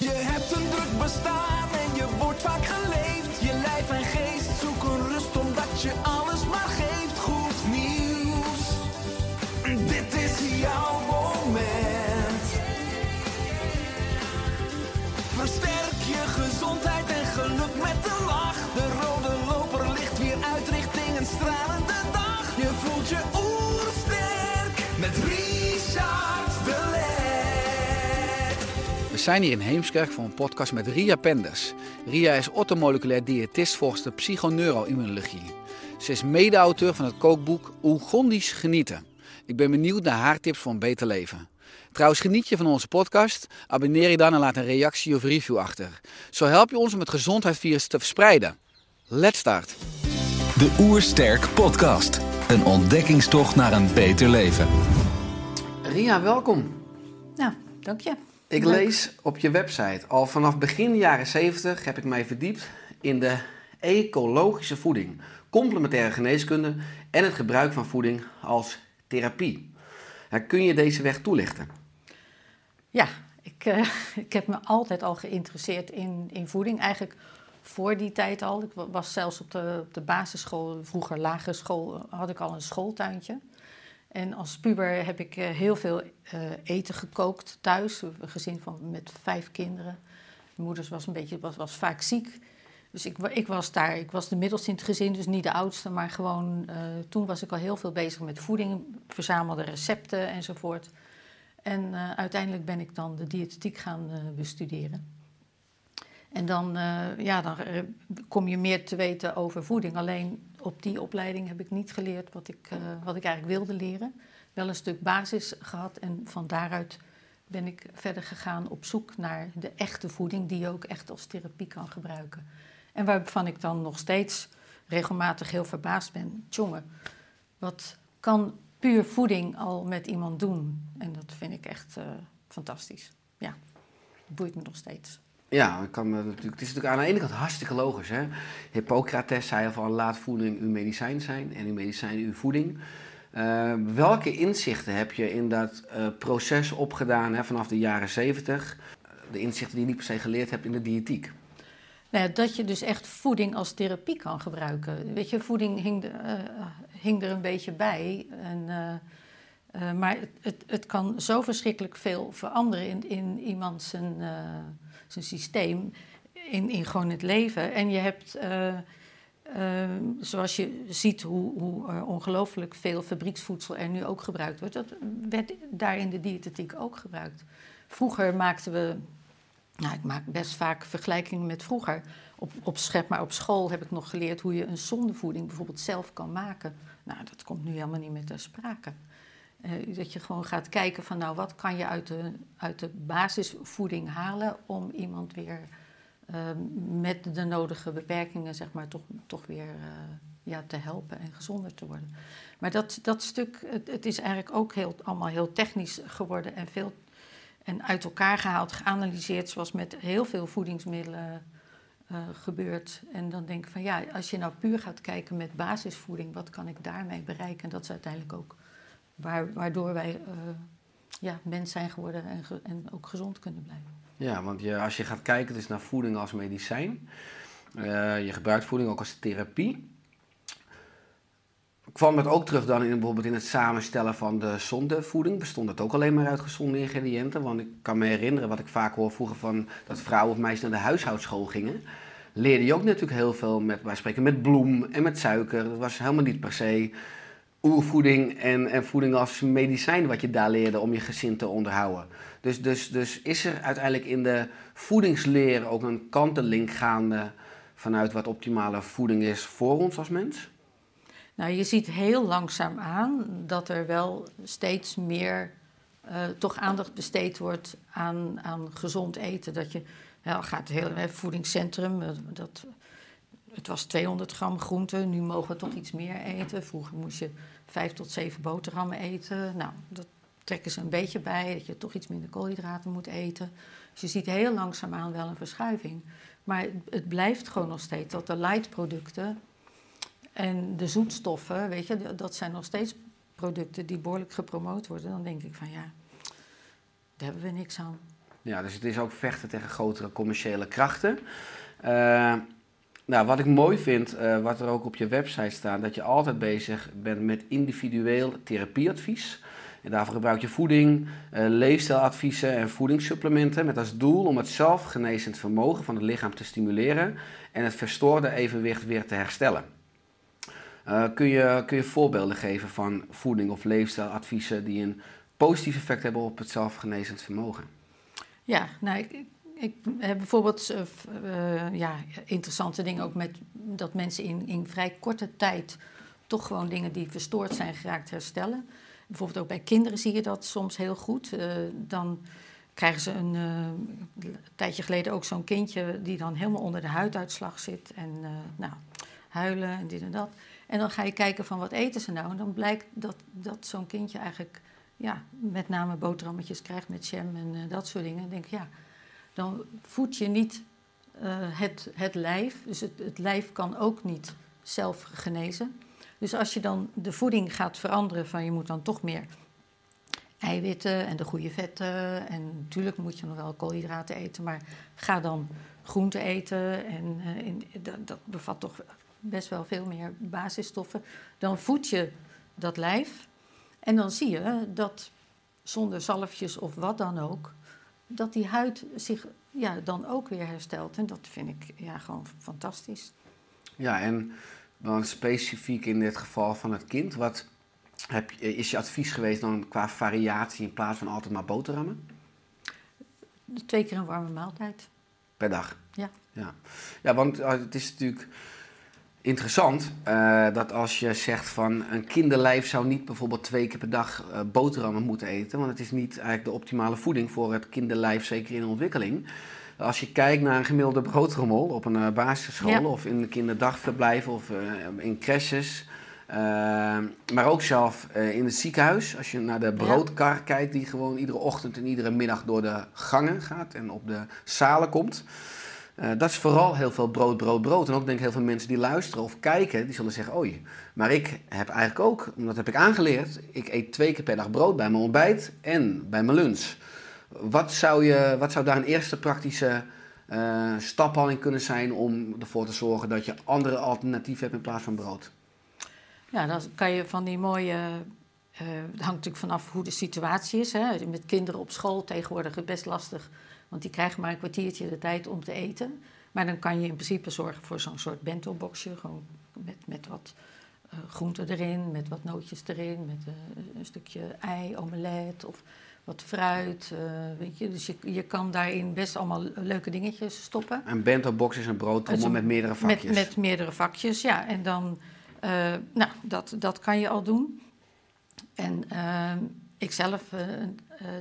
Je hebt een druk bestaan en je wordt vaak geleefd. Zijn hier in Heemskerk voor een podcast met Ria Penders. Ria is orthomoleculair diëtist volgens de psychoneuroimmunologie. Ze is mede-auteur van het kookboek Oegondisch Genieten. Ik ben benieuwd naar haar tips voor een beter leven. Trouwens, geniet je van onze podcast? Abonneer je dan en laat een reactie of review achter. Zo help je ons om het gezondheidsvirus te verspreiden. Let's start. De Oersterk Podcast. Een ontdekkingstocht naar een beter leven. Ria, welkom. Nou, dank je. Ik Leuk. lees op je website al vanaf begin jaren 70 heb ik mij verdiept in de ecologische voeding, complementaire geneeskunde en het gebruik van voeding als therapie. Kun je deze weg toelichten? Ja, ik, eh, ik heb me altijd al geïnteresseerd in, in voeding. Eigenlijk voor die tijd al. Ik wa- was zelfs op de, op de basisschool, vroeger lagere school, had ik al een schooltuintje. En als puber heb ik eh, heel veel eh, eten gekookt thuis. Een gezin van, met vijf kinderen. Mijn moeder was, een beetje, was, was vaak ziek. Dus ik, ik was daar, ik was de middelste in het gezin, dus niet de oudste. Maar gewoon, eh, toen was ik al heel veel bezig met voeding. Verzamelde recepten enzovoort. En uiteindelijk ben ik dan de diëtetiek gaan bestuderen. En dan, eh, ja, dan eh, kom je meer te weten over voeding. Alleen op die opleiding heb ik niet geleerd wat ik, eh, wat ik eigenlijk wilde leren. Wel een stuk basis gehad en van daaruit ben ik verder gegaan op zoek naar de echte voeding die je ook echt als therapie kan gebruiken. En waarvan ik dan nog steeds regelmatig heel verbaasd ben. Tjonge, wat kan puur voeding al met iemand doen? En dat vind ik echt fantastisch. Ja, boeit me nog steeds. Ja, kan het is natuurlijk aan de ene kant hartstikke logisch. Hè? Hippocrates zei al van laat voeding uw medicijn zijn en uw medicijn uw voeding. Eh, welke inzichten heb je in dat eh, proces opgedaan hè, vanaf de jaren zeventig? De inzichten die je niet per se geleerd hebt in de diëtiek. Nou dat je dus echt voeding als therapie kan gebruiken. Weet je, voeding hing, eh, hing er een beetje bij. En, maar het, het, het kan zo verschrikkelijk veel veranderen in, in iemand zijn, eh, zijn systeem, in, in gewoon het leven. En je hebt, eh, eh, zoals je ziet hoe, hoe er ongelooflijk veel fabrieksvoedsel er nu ook gebruikt wordt, dat werd daar in de diëtetiek ook gebruikt. Vroeger maakten we nou, ik maak best vaak vergelijkingen met vroeger. Op, op schep, maar op school heb ik nog geleerd hoe je een zondevoeding bijvoorbeeld zelf kan maken. Nou, dat komt nu helemaal niet meer ter sprake. Dat je gewoon gaat kijken van, nou, wat kan je uit de, uit de basisvoeding halen om iemand weer eh, met de nodige beperkingen, zeg maar, toch, toch weer eh, ja, te helpen en gezonder te worden. Maar dat, dat stuk, het, is eigenlijk ook heel, allemaal heel technisch geworden en veel en uit elkaar gehaald, geanalyseerd, zoals met heel veel voedingsmiddelen eh, gebeurt. En dan denk ik van ja, als je nou puur gaat kijken met basisvoeding, wat kan ik daarmee bereiken? En dat is uiteindelijk ook waardoor wij eh, ja, mens zijn geworden en, en ook gezond kunnen blijven. Ja, want je, als je gaat kijken dus naar voeding als medicijn, eh, je gebruikt voeding ook als therapie. Kwam dat ook terug dan in, bijvoorbeeld in het samenstellen van de zondevoeding? Bestond het ook alleen maar uit gezonde ingrediënten? Want ik kan me herinneren wat ik vaak hoor vroeger van dat vrouwen of meisjes naar de huishoudschool gingen. Leerde je ook natuurlijk heel veel met, wij spreken met bloem en met suiker. Dat was helemaal niet per se oervoeding en, en voeding als medicijn wat je daar leerde om je gezin te onderhouden. Dus, dus, dus is er uiteindelijk in de voedingsleer ook een kanteling gaande vanuit wat optimale voeding is voor ons als mens? Nou, je ziet heel langzaam aan dat er wel steeds meer eh, toch aandacht besteed wordt aan, aan gezond eten. Dat je ja, gaat het hele voedingscentrum, eh, dat, het was 200 gram groente, nu mogen we toch iets meer eten. Vroeger moest je vijf tot zeven boterhammen eten. Nou, dat trekken ze een beetje bij, dat je toch iets minder koolhydraten moet eten. Dus je ziet heel langzaamaan wel een verschuiving. Maar het blijft gewoon nog steeds dat de light producten en de zoetstoffen, weet je, dat zijn nog steeds producten die behoorlijk gepromoot worden. Dan denk ik van ja, daar hebben we niks aan. Ja, dus het is ook vechten tegen grotere commerciële krachten. Uh, nou, wat ik mooi vind, uh, wat er ook op je website staat, dat je altijd bezig bent met individueel therapieadvies. En daarvoor gebruik je voeding, uh, leefstijladviezen en voedingssupplementen met als doel om het zelfgenezend vermogen van het lichaam te stimuleren en het verstoorde evenwicht weer te herstellen. Uh, kun, je, kun je voorbeelden geven van voeding of leefstijladviezen die een positief effect hebben op het zelfgenezend vermogen? Ja, nou, ik, ik heb bijvoorbeeld uh, ja, interessante dingen ook met dat mensen in, in vrij korte tijd toch gewoon dingen die verstoord zijn geraakt herstellen. Bijvoorbeeld ook bij kinderen zie je dat soms heel goed. Uh, dan krijgen ze een, een tijdje geleden ook zo'n kindje die dan helemaal onder de huiduitslag zit en nou, huilen en dit en dat. En dan ga je kijken van wat eten ze nou. En dan blijkt dat, dat zo'n kindje eigenlijk ja, met name boterhammetjes krijgt met jam en dat soort dingen. Dan denk ik, ja, dan voed je niet uh, het, het lijf. Dus het, het lijf kan ook niet zelf genezen. Dus als je dan de voeding gaat veranderen van je moet dan toch meer eiwitten en de goede vetten. En natuurlijk moet je nog wel koolhydraten eten, maar ga dan groente eten. En in, dat, dat, bevat toch best wel veel meer basisstoffen. Dan voed je dat lijf. En dan zie je dat zonder zalfjes of wat dan ook, dat die huid zich ja, dan ook weer herstelt. En dat vind ik ja, gewoon fantastisch. Ja, en dan specifiek in dit geval van het kind, wat heb, is je advies geweest dan qua variatie in plaats van altijd maar boterhammen? Twee keer een warme maaltijd. Per dag? Ja. Ja, ja want eh, het is natuurlijk interessant uh, dat als je zegt van een kinderlijf zou niet bijvoorbeeld twee keer per dag uh, boterhammen moeten eten, want het is niet eigenlijk de optimale voeding voor het kinderlijf, zeker in ontwikkeling. Als je kijkt naar een gemiddelde broodrommel op een uh, basisschool ja. of in kinderdagverblijven of in crèches, maar ook zelf in het ziekenhuis, als je naar de broodkar ja. kijkt die gewoon iedere ochtend en iedere middag door de gangen gaat en op de zalen komt. Uh, dat is vooral heel veel brood, brood, brood. En ook denk ik heel veel mensen die luisteren of kijken, die zullen zeggen, oei, maar ik heb eigenlijk ook, dat heb ik aangeleerd, ik eet twee keer per dag brood bij mijn ontbijt en bij mijn lunch. Wat zou, je, wat zou daar een eerste praktische uh, stap al in kunnen zijn om ervoor te zorgen dat je andere alternatieven hebt in plaats van brood? Ja, dan kan je van die mooie uh, het hangt natuurlijk vanaf hoe de situatie is. Hè. Met kinderen op school tegenwoordig best lastig want die krijgen maar een kwartiertje de tijd om te eten. Maar dan kan je in principe zorgen voor zo'n soort bento-boxje. Gewoon met, met wat uh, groenten erin, met wat nootjes erin, met uh, een stukje ei, omelet of wat fruit. Uh, weet je. Dus je, je kan daarin best allemaal leuke dingetjes stoppen. Een bento-box is een broodtrommel met meerdere vakjes. Met, met meerdere vakjes, ja. En dan, nou, dat, dat kan je al doen. En ik zelf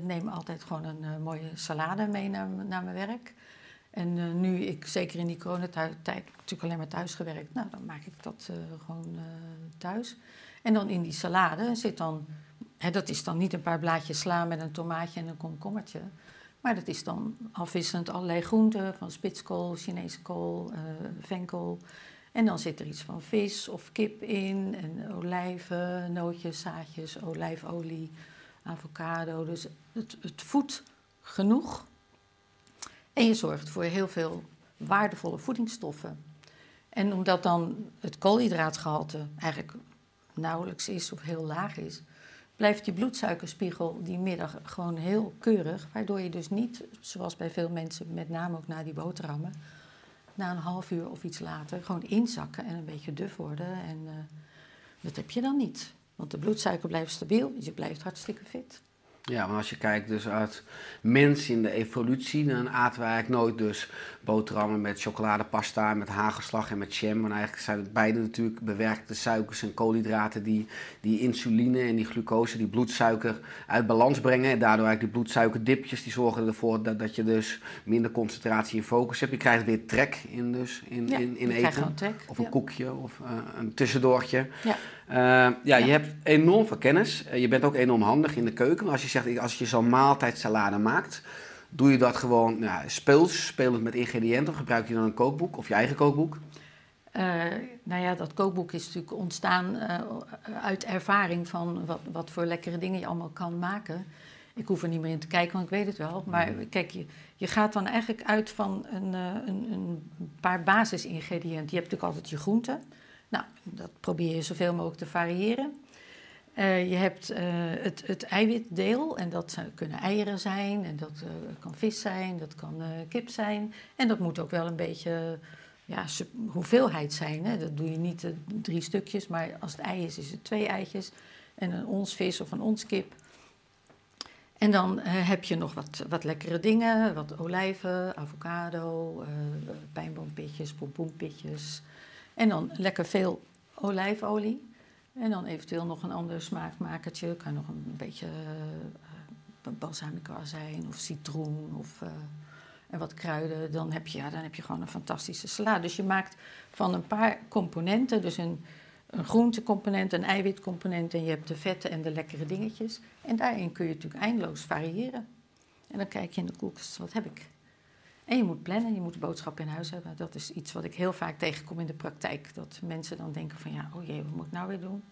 neem altijd gewoon een uh, mooie salade mee naar, naar mijn werk. En nu ik zeker in die coronatijd natuurlijk alleen maar thuis gewerkt, nou dan maak ik dat gewoon thuis. En dan in die salade zit dan, hè, dat is dan niet een paar blaadjes sla met een tomaatje en een komkommertje. Maar dat is dan afwisselend allerlei groenten, van spitskool, Chinese kool, venkel. En dan zit er iets van vis of kip in, en olijven, nootjes, zaadjes, olijfolie, avocado. Dus het, het voedt genoeg. En je zorgt voor heel veel waardevolle voedingsstoffen. En omdat dan het koolhydraatgehalte eigenlijk nauwelijks is of heel laag is, blijft die bloedsuikerspiegel die middag gewoon heel keurig. Waardoor je dus niet, zoals bij veel mensen, met name ook na die boterhammen, na een half uur of iets later gewoon inzakken en een beetje duf worden. En uh, dat heb je dan niet. Want de bloedsuiker blijft stabiel, dus je blijft hartstikke fit. Ja, want als je kijkt dus uit mens in de evolutie, dan aten we eigenlijk nooit dus boterhammen met chocoladepasta, met hagelslag en met jam. Want eigenlijk zijn het beide natuurlijk bewerkte suikers en koolhydraten die, die insuline en die glucose, die bloedsuiker uit balans brengen. En daardoor eigenlijk die bloedsuikerdipjes, die zorgen ervoor dat, dat je dus minder concentratie en focus hebt. Je krijgt weer trek in, dus, in, Ja, in, in eten. trek, Of een ja. koekje of eh, een tussendoortje. Ja. Eh, ja, je Ja. hebt enorm veel kennis. Eh, je bent ook enorm handig in de keuken. Maar als je zegt, als je zo'n maaltijdsalade maakt, doe je dat gewoon nou, speels, spelend met ingrediënten? Of gebruik je dan een kookboek of je eigen kookboek? Eh, nou ja, dat kookboek is natuurlijk ontstaan uit ervaring van wat, wat voor lekkere dingen je allemaal kan maken. Ik hoef er niet meer in te kijken, want ik weet het wel. Maar kijk, je, je gaat dan eigenlijk uit van een, een, een paar basisingrediënten. Je hebt natuurlijk altijd je groenten. Nou, dat probeer je zoveel mogelijk te variëren. Eh, je hebt eh, het, het eiwitdeel en dat kunnen eieren zijn en dat eh, kan vis zijn, dat kan kip zijn. En dat moet ook wel een beetje ja, hoeveelheid zijn. Hè? Dat doe je niet drie stukjes, maar als het ei is, is het twee eitjes. En een ons vis of een ons kip. En dan heb je nog wat, wat lekkere dingen, wat olijven, avocado, pijnboompitjes, pompoenpitjes. En dan lekker veel olijfolie. En dan eventueel nog een ander smaakmakertje. Kan nog een beetje eh balsamico zijn of citroen of, eh, en wat kruiden. Dan heb, je, ja, dan heb je gewoon een fantastische salade. Dus je maakt van een paar componenten, dus een, een groentecomponent, een eiwitcomponent... en je hebt de vetten en de lekkere dingetjes. En daarin kun je natuurlijk eindeloos variëren. En dan kijk je in de koelkast, wat heb ik? En je moet plannen, je moet de boodschap in huis hebben. Dat is iets wat ik heel vaak tegenkom in de praktijk. Dat mensen dan denken van ja, oh jee, wat moet ik nou weer doen?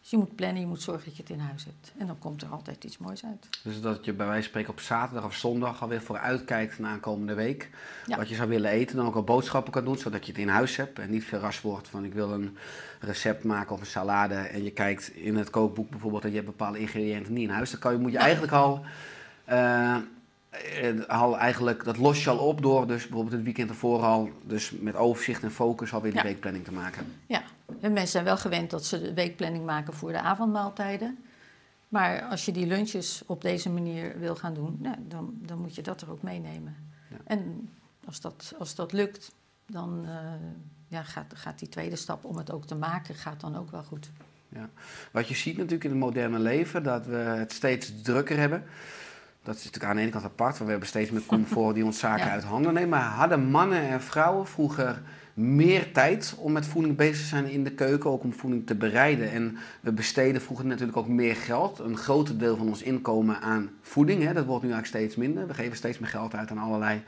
Dus je moet plannen, je moet zorgen dat je het in huis hebt. En dan komt er altijd iets moois uit. Dus dat je bij wijze van spreken op zaterdag of zondag alweer vooruitkijkt naar aankomende week. Ja. Wat je zou willen eten, dan ook al boodschappen kan doen, zodat je het in huis hebt. En niet verrast wordt van ik wil een recept maken of een salade. En je kijkt in het kookboek bijvoorbeeld en je hebt bepaalde ingrediënten niet in huis. Dan kan je, moet je eigenlijk al, eh, al eigenlijk, dat los je al op door dus bijvoorbeeld het weekend ervoor al, dus met overzicht en focus alweer Ja. weekplanning te maken. Ja, en mensen zijn wel gewend dat ze de weekplanning maken voor de avondmaaltijden. Maar als je die lunches op deze manier wil gaan doen, nou, dan, dan moet je dat er ook meenemen. Ja. En als dat, als dat lukt, dan eh, ja, gaat, gaat die tweede stap om het ook te maken, gaat dan ook wel goed. Wat je ziet natuurlijk in het moderne leven, dat we het steeds drukker hebben. Dat is natuurlijk aan de ene kant apart, want we hebben steeds meer comfort die ons zaken Ja. uit handen neemt. Maar hadden mannen en vrouwen vroeger meer tijd om met voeding bezig te zijn in de keuken, ook om voeding te bereiden. En we besteden vroeger natuurlijk ook meer geld, een groter deel van ons inkomen aan voeding. Hè. Dat wordt nu eigenlijk steeds minder. We geven steeds meer geld uit aan allerlei,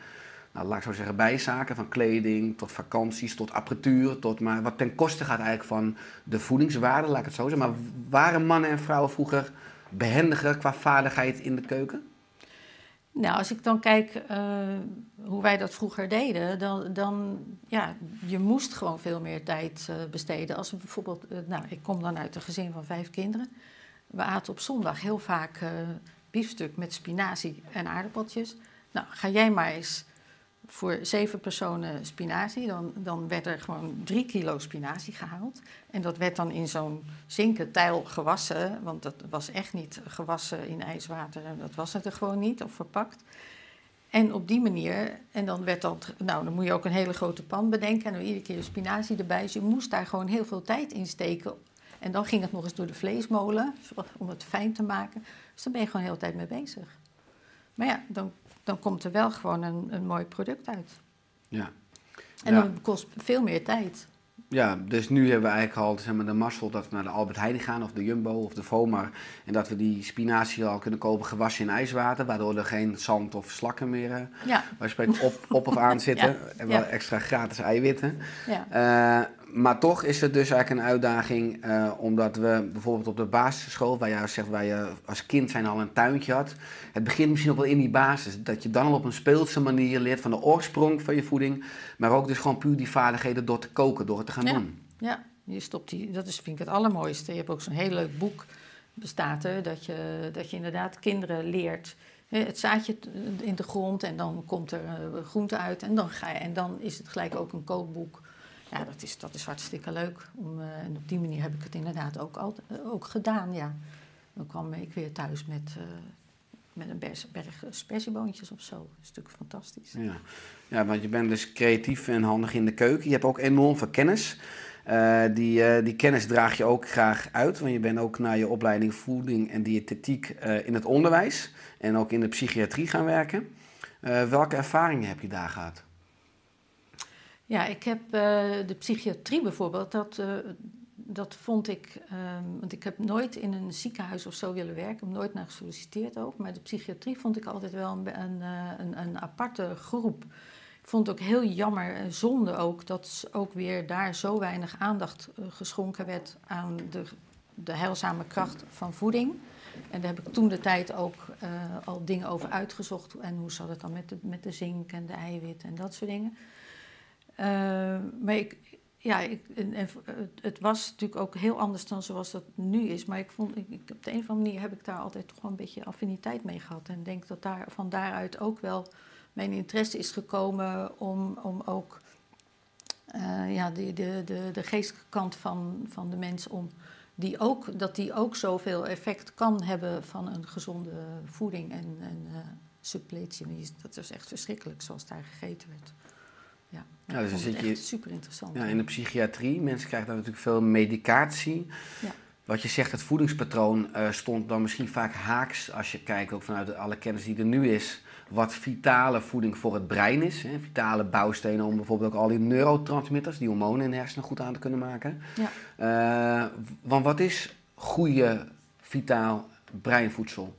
nou, laat ik zo zeggen, bijzaken. Van kleding tot vakanties, tot apparatuur, tot maar wat ten koste gaat eigenlijk van de voedingswaarde, laat ik het zo zeggen. Maar waren mannen en vrouwen vroeger behendiger qua vaardigheid in de keuken? Nou, als ik dan kijk eh, hoe wij dat vroeger deden, dan, dan ja, je moest gewoon veel meer tijd eh, besteden. Als we bijvoorbeeld, eh, nou, ik kom dan uit een gezin van vijf kinderen. We aten op zondag heel vaak biefstuk met spinazie en aardappeltjes. Nou, ga jij maar eens voor zeven personen spinazie, dan, dan werd er gewoon drie kilo spinazie gehaald. En dat werd dan in zo'n zinken tijl gewassen, want dat was echt niet gewassen in ijswater. En dat was het er gewoon niet, of verpakt. En op die manier, en dan werd dat, nou dan moet je ook een hele grote pan bedenken en dan iedere keer spinazie erbij. Dus je moest daar gewoon heel veel tijd in steken. En dan ging het nog eens door de vleesmolen om het fijn te maken. Dus daar ben je gewoon de hele tijd mee bezig. Maar ja, dan, dan komt er wel gewoon een, een mooi product uit. Ja. En Ja. dan kost veel meer tijd. Ja, dus nu hebben we eigenlijk al zeg maar, de mazzel dat we naar de Albert Heijn gaan, of de Jumbo of de Vomar. En dat we die spinazie al kunnen kopen gewassen in ijswater, waardoor er geen zand of slakken meer eh, Ja, waar op, op of aan zitten. Ja, En wel ja. extra gratis eiwitten. ja. Eh, maar toch is het dus eigenlijk een uitdaging, eh, omdat we bijvoorbeeld op de basisschool, waar je zegt, waar je als kind zijn al een tuintje had. Het begint misschien ook wel in die basis. Dat je dan al op een speelse manier leert van de oorsprong van je voeding. Maar ook dus gewoon puur die vaardigheden door te koken, door het te gaan Ja. doen. Ja, je stopt die, dat is, vind ik het allermooiste. Je hebt ook zo'n heel leuk boek, bestaat er, dat je, dat je inderdaad kinderen leert. Het zaadje in de grond en dan komt er eh, groente uit en dan, ga je, en dan is het gelijk ook een kookboek. Ja, dat is, dat is hartstikke leuk. Om, eh, en op die manier heb ik het inderdaad ook, altijd, ook gedaan, ja. dan kwam ik weer thuis met, eh, met een berg, berg spersieboontjes of zo. Dat is natuurlijk fantastisch. Ja. ja, want je bent dus creatief en handig in de keuken. Je hebt ook enorm veel kennis. Eh, die, eh, die kennis draag je ook graag uit, want je bent ook na je opleiding voeding en diëtetiek eh, in het onderwijs en ook in de psychiatrie gaan werken. Eh, welke ervaringen heb je daar gehad? Ja, ik heb eh, de psychiatrie bijvoorbeeld, dat, eh, dat vond ik, ehm, want ik heb nooit in een ziekenhuis of zo willen werken, nooit naar gesolliciteerd ook, maar de psychiatrie vond ik altijd wel een, een, eh, een, een aparte groep. Ik vond het ook heel jammer en zonde ook dat ook weer daar zo weinig aandacht geschonken werd aan de, de heilzame kracht van voeding. En daar heb ik toen de tijd ook al dingen over uitgezocht. En hoe zat het dan met de, met de zink en de eiwit en dat soort dingen. Eh, maar ik, ja, ik, en, het- was natuurlijk ook heel anders dan zoals dat nu is. Maar ik vond, ik, op de een of andere manier heb ik daar altijd toch wel een beetje affiniteit mee gehad. En denk dat daar, van daaruit ook wel mijn interesse is gekomen om, om ook eh, ja, de, de, de, de geestelijke kant van, van de mens om die ook, dat die ook zoveel effect kan hebben van een gezonde voeding en, en eh, suppletie. Dat is echt verschrikkelijk zoals daar gegeten werd. Ja, dus dan zit je- super interessant. Ja, in de psychiatrie, mensen krijgen daar natuurlijk veel medicatie. Ja. Wat je zegt, het voedingspatroon eh, stond dan misschien vaak haaks, als je kijkt ook vanuit alle kennis die er nu is, wat vitale voeding voor het brein is. Hè? Vitale bouwstenen om bijvoorbeeld ook al die neurotransmitters, die hormonen in de hersenen goed aan te kunnen maken. Ja. Eh, want wat is goede, vitaal breinvoedsel?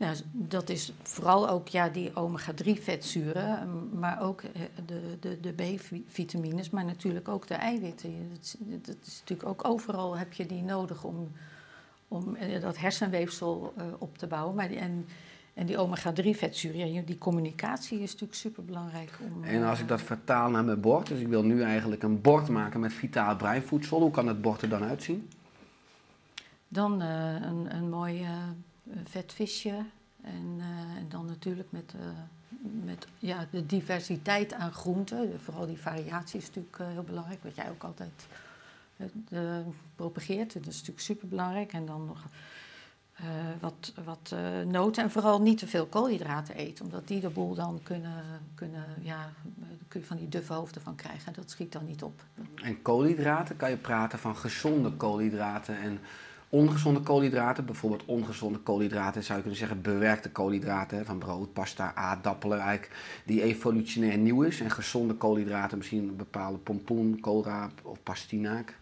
Nou, dat is vooral ook ja, die omega-3 vetzuren, m, maar ook eh, de, de, de B-vitamines, maar natuurlijk ook de eiwitten. Dat is, dat is natuurlijk ook overal heb je die nodig om, om eh, dat hersenweefsel eh, op te bouwen. Maar die, en, en die omega-3 vetzuren, ja, die communicatie is natuurlijk superbelangrijk. Om, En als ik dat vertaal naar mijn bord, dus ik wil nu eigenlijk een bord maken met vitaal breinvoedsel, hoe kan het bord er dan uitzien? Dan een, een mooi vet visje. En, eh, en dan natuurlijk met, eh, met ja, de diversiteit aan groenten. Vooral die variatie is natuurlijk eh, heel belangrijk. Wat jij ook altijd propageert. Dat is natuurlijk superbelangrijk. En dan nog wat, wat noten. En vooral niet te veel koolhydraten eten. Omdat die de boel dan kunnen... kunnen ja, kun je van die duffe hoofden van krijgen. En dat schiet dan niet op. En koolhydraten, kan je praten van gezonde koolhydraten en ongezonde koolhydraten? Bijvoorbeeld ongezonde koolhydraten zou je kunnen zeggen bewerkte koolhydraten van brood, pasta, aardappelen eigenlijk, die evolutionair nieuw is. En gezonde koolhydraten misschien een bepaalde pompoen, koolraap of pastinaak.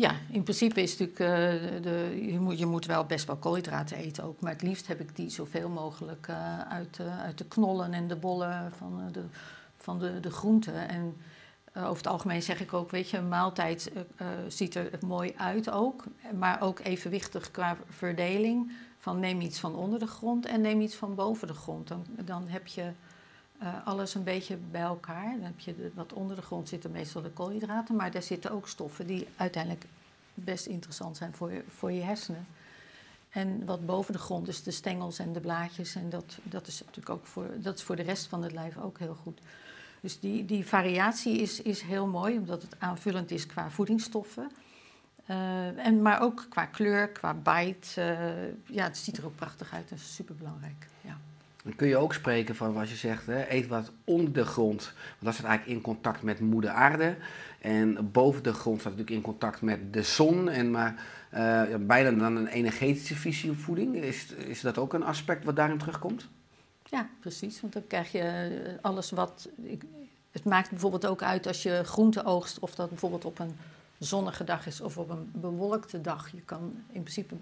Ja, in principe is natuurlijk, eh, de, je, moet, je moet wel best wel koolhydraten eten ook. Maar het liefst heb ik die zoveel mogelijk eh, uit, eh, uit de knollen en de bollen van, de, van de, de groenten. En eh, over het algemeen zeg ik ook, weet je, een maaltijd eh, eh, ziet er mooi uit ook. Maar ook evenwichtig qua verdeling. Van neem iets van onder de grond en neem iets van boven de grond. Dan, dan heb je alles een beetje bij elkaar. Dan heb je wat onder de grond zitten meestal de koolhydraten, maar daar zitten ook stoffen die uiteindelijk best interessant zijn voor je, voor je hersenen. En wat boven de grond is de stengels en de blaadjes. En dat, dat is natuurlijk ook voor, dat is voor de rest van het lijf ook heel goed. Dus die, die variatie is, is heel mooi, omdat het aanvullend is qua voedingsstoffen. Eh, en, maar ook qua kleur, qua bite. eh, ja, het ziet er ook prachtig uit. Dat is superbelangrijk. Ja. Dan kun je ook spreken van wat je zegt, hè, eet wat onder de grond. Want dat staat eigenlijk in contact met moeder aarde. En boven de grond staat natuurlijk in contact met de zon. En maar eh, bijna dan een energetische visie op voeding. Is, is dat ook een aspect wat daarin terugkomt? Ja, precies. Want dan krijg je eh, alles wat. Ik, het maakt bijvoorbeeld ook uit als je groente oogst, of dat bijvoorbeeld op een zonnige dag is of op een bewolkte dag. Je kan in principe.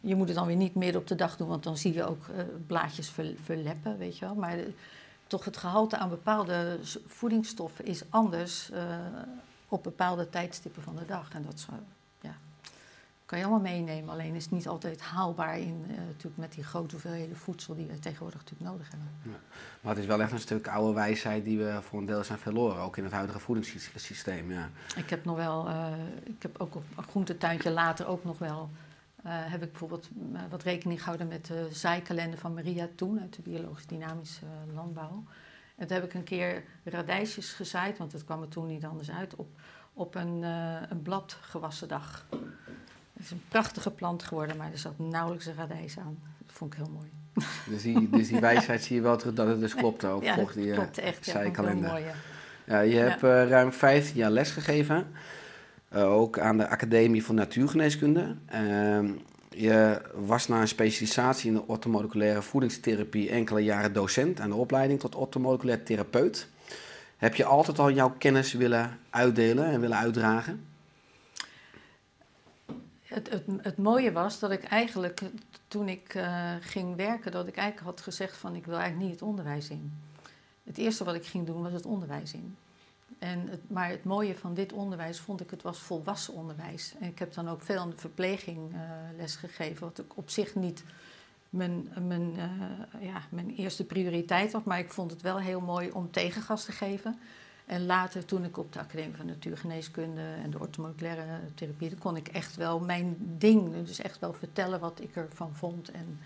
Je moet het dan weer niet midden op de dag doen, want dan zie je ook eh, blaadjes ver- verleppen, weet je wel. Maar eh, toch het gehalte aan bepaalde voedingsstoffen is anders op bepaalde tijdstippen van de dag. En dat ja, kan je allemaal meenemen. Alleen is het niet altijd haalbaar in, eh, natuurlijk met die grote hoeveelheden voedsel die we tegenwoordig natuurlijk nodig hebben. Maar het is wel echt een stuk oude wijsheid die we voor een deel zijn verloren. Ook in het huidige voedingssysteem. Ja. Ik heb nog wel, eh, ik heb ook op een groentetuintje later ook nog wel, eh, heb ik bijvoorbeeld wat rekening gehouden met de zaaikalender van Maria Toen uit de biologisch dynamische landbouw. En toen heb ik een keer radijsjes gezaaid, want het kwam er toen niet anders uit, op, op een, een bladgewassen dag. Het is een prachtige plant geworden, maar er zat nauwelijks een radijs aan. Dat vond ik heel mooi. Dus die, dus die wijsheid zie je wel terug dat het dus klopt ook, ja, volgens dat die eh, klopt echt. Ja, heel mooi, ja. Ja, je hebt eh, ruim 15 jaar lesgegeven, eh, ook aan de Academie voor Natuurgeneeskunde. Ehm, je was na een specialisatie in de orthomoleculaire voedingstherapie enkele jaren docent aan de opleiding tot orthomoleculair therapeut. Heb je altijd al jouw kennis willen uitdelen en willen uitdragen? Het, het, het mooie was dat ik eigenlijk, toen ik eh, ging werken, dat ik eigenlijk had gezegd van ik wil eigenlijk niet het onderwijs in. Het eerste wat ik ging doen was het onderwijs in. En het, maar het mooie van dit onderwijs vond ik, het was volwassen onderwijs. En ik heb dan ook veel aan de verpleging eh, les gegeven, wat ik op zich niet mijn, mijn, eh, ja, mijn eerste prioriteit was. Maar ik vond het wel heel mooi om tegengas te geven. En later, toen ik op de Academie van Natuurgeneeskunde en de orthomoleculaire therapie, kon ik echt wel mijn ding, dus echt wel vertellen wat ik ervan vond. En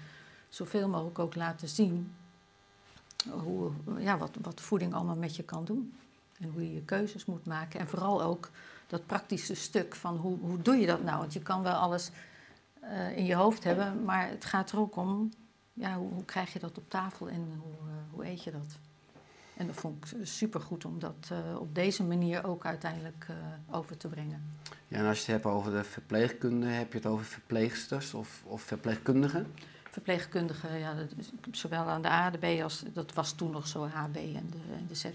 zoveel mogelijk ook laten zien hoe, ja, wat, wat voeding allemaal met je kan doen. En hoe je je keuzes moet maken. En vooral ook dat praktische stuk van hoe, hoe doe je dat nou? Want je kan wel alles eh, in je hoofd hebben, maar het gaat er ook om, ja, hoe, hoe krijg je dat op tafel en hoe, eh, hoe eet je dat? En dat vond ik supergoed om dat eh, op deze manier ook uiteindelijk eh, over te brengen. Ja, en als je het hebt over de verpleegkunde, heb je het over verpleegsters of, of verpleegkundigen? Verpleegkundigen, ja, zowel aan de ADB als, dat was toen nog zo HB en de, en de Z eh,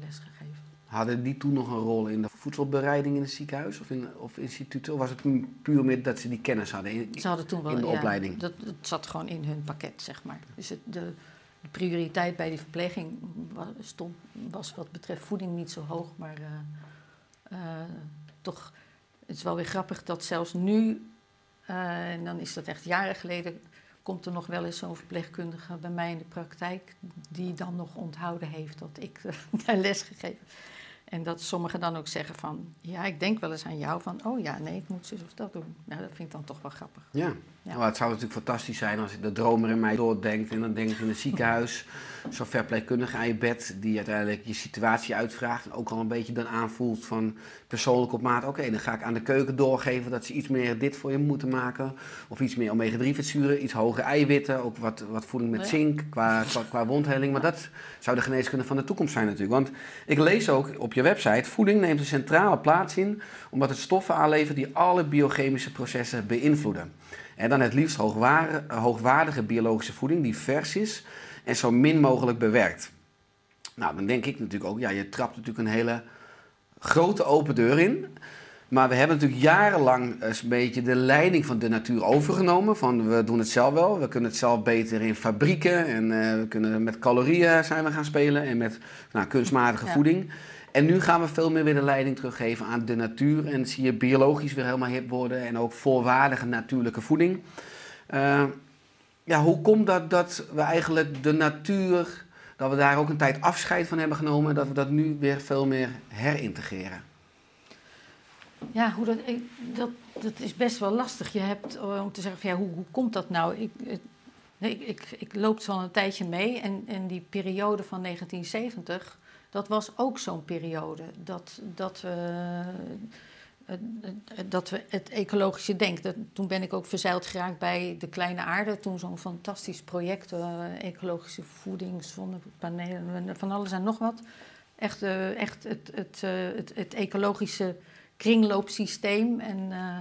lesgegeven. Hadden die toen nog een rol in de voedselbereiding in het ziekenhuis of in of instituten? Of was het pu- puur meer dat ze die kennis hadden? In- Ze hadden toen wel, in de ja, opleiding. Dat, dat zat gewoon in hun pakket, zeg maar. Dus het, de, de prioriteit bij die verpleging was, stond, was wat betreft voeding niet zo hoog, maar eh, eh, toch, het is wel weer grappig dat zelfs nu, eh, en dan is dat echt jaren geleden, komt er nog wel eens zo'n verpleegkundige bij mij in de praktijk, die dan nog onthouden heeft dat ik daar les gegeven heb. En dat sommigen dan ook zeggen van, ja, ik denk wel eens aan jou van, oh ja, nee, ik moet zus of dat doen. Nou, dat vind ik dan toch wel grappig. Ja. Ja. Maar het zou natuurlijk fantastisch zijn als de dromer in mij doordenkt en dan denkt in het ziekenhuis, zo'n verpleegkundige aan je bed die uiteindelijk je situatie uitvraagt en ook al een beetje dan aanvoelt van persoonlijk op maat, oké, dan ga ik aan de keuken doorgeven dat ze iets meer dit voor je moeten maken of iets meer omega-3 vetzuren, iets hogere eiwitten, ook wat, wat voeding met zink qua, qua, qua wondheling, maar dat zou de geneeskunde van de toekomst zijn natuurlijk. Want ik lees ook op je website, voeding neemt een centrale plaats in omdat het stoffen aanlevert die alle biochemische processen beïnvloeden. En dan het liefst hoogwaardige, biologische voeding die vers is en zo min mogelijk bewerkt. Nou, dan denk ik natuurlijk ook, ja, je trapt natuurlijk een hele grote open deur in. Maar we hebben natuurlijk jarenlang een beetje de leiding van de natuur overgenomen. Van we doen het zelf wel, we kunnen het zelf beter in fabrieken. En eh, we kunnen met calorieën zijn we gaan spelen en met nou, kunstmatige Ja. voeding. En nu gaan we veel meer weer de leiding teruggeven aan de natuur. En zie je biologisch weer helemaal hip worden. En ook volwaardige natuurlijke voeding. Eh, ja, hoe komt dat dat we eigenlijk de natuur, dat we daar ook een tijd afscheid van hebben genomen. En dat we dat nu weer veel meer herintegreren? Ja, hoe dat, ik, dat, dat is best wel lastig. Je hebt eh, om te zeggen van ja, hoe, hoe komt dat nou? Ik, ik, ik, ik loop zo al een tijdje mee en, en die periode van 1970, dat was ook zo'n periode. Dat, dat, we, eh, eh, dat we het ecologische denken. Toen ben ik ook verzeild geraakt bij De Kleine Aarde. Toen zo'n fantastisch project, eh, ecologische voeding, zonnepanelen, van alles en nog wat. Echt, eh, echt het, het, eh, het, het ecologische kringloopsysteem. En, eh,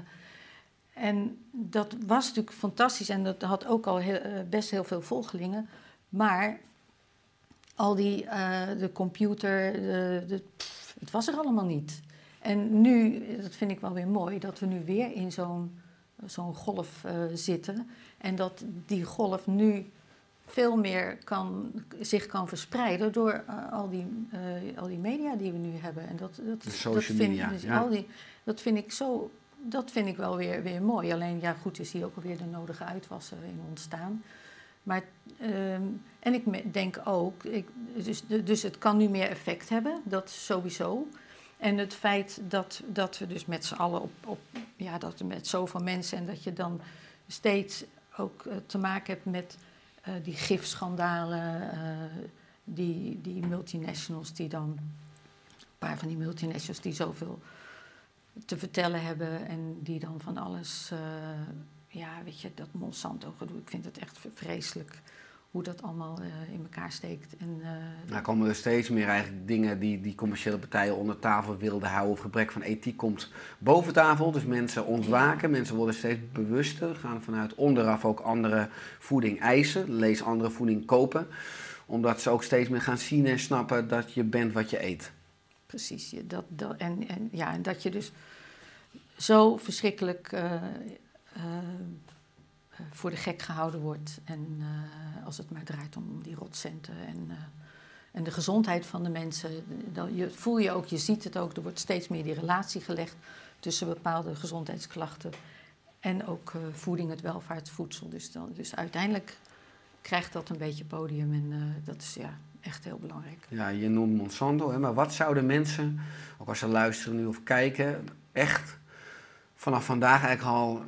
en dat was natuurlijk fantastisch en dat had ook al heel, eh, best heel veel volgelingen. Maar al die, eh, de computer, de, de, pff, het was er allemaal niet. En nu, dat vind ik wel weer mooi, dat we nu weer in zo'n zo'n golf eh, zitten. En dat die golf nu veel meer kan, zich kan verspreiden door eh, al, die, al die media die we nu hebben. En dat, dat, social dat vind, media, dus ja. al die, dat vind ik zo, dat vind ik wel weer, weer mooi. Alleen ja, goed, is hier ook alweer de nodige uitwassen in ontstaan. Maar, ehm, en ik denk ook, ik, dus, dus het kan nu meer effect hebben, dat sowieso. En het feit dat, dat we dus met z'n allen op, op, ja, dat met zoveel mensen en dat je dan steeds ook eh, te maken hebt met eh, die gifschandalen, eh, die, die multinationals die dan, een paar van die multinationals die zoveel te vertellen hebben en die dan van alles, ja, weet je, dat Monsanto gedoe, ik vind het echt vreselijk hoe dat allemaal eh, in elkaar steekt. En, uh, nou komen er steeds meer eigenlijk dingen die, die commerciële partijen onder tafel wilden houden. Of gebrek van ethiek komt boven tafel. Dus mensen ontwaken, mensen worden steeds bewuster. Gaan vanuit onderaf ook andere voeding eisen. Lees andere voeding kopen. Omdat ze ook steeds meer gaan zien en snappen dat je bent wat je eet. Precies. Dat, dat, en, en, ja, en dat je dus zo verschrikkelijk... Uh, voor de gek gehouden wordt. En uh, als het maar draait om die rotcenten en, en de gezondheid van de mensen. Dan je, voel je ook, je ziet het ook, er wordt steeds meer die relatie gelegd tussen bepaalde gezondheidsklachten en ook voeding, het welvaartsvoedsel. Dus, dan, dus uiteindelijk krijgt dat een beetje podium en dat is ja, echt heel belangrijk. Ja, je noemt Monsanto, hè, maar wat zouden mensen, ook als ze luisteren nu of kijken, echt vanaf vandaag eigenlijk al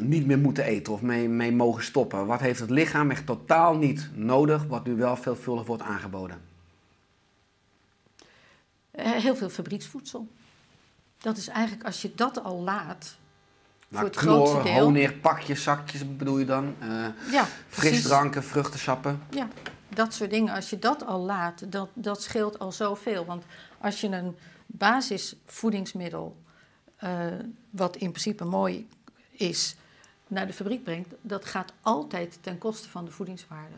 niet meer moeten eten of mee, mee mogen stoppen? Wat heeft het lichaam echt totaal niet nodig, wat nu wel veelvuldig wordt aangeboden? Eh, heel veel fabrieksvoedsel. Dat is eigenlijk, als je dat al laat, maar voor het knor, deel... honing, pakjes, zakjes bedoel je dan? Uh, ja, frisdranken, vruchtensappen? Ja, dat soort dingen. Als je dat al laat, dat, dat scheelt al zoveel. Want als je een basisvoedingsmiddel, wat in principe mooi is, naar de fabriek brengt, dat gaat altijd ten koste van de voedingswaarde.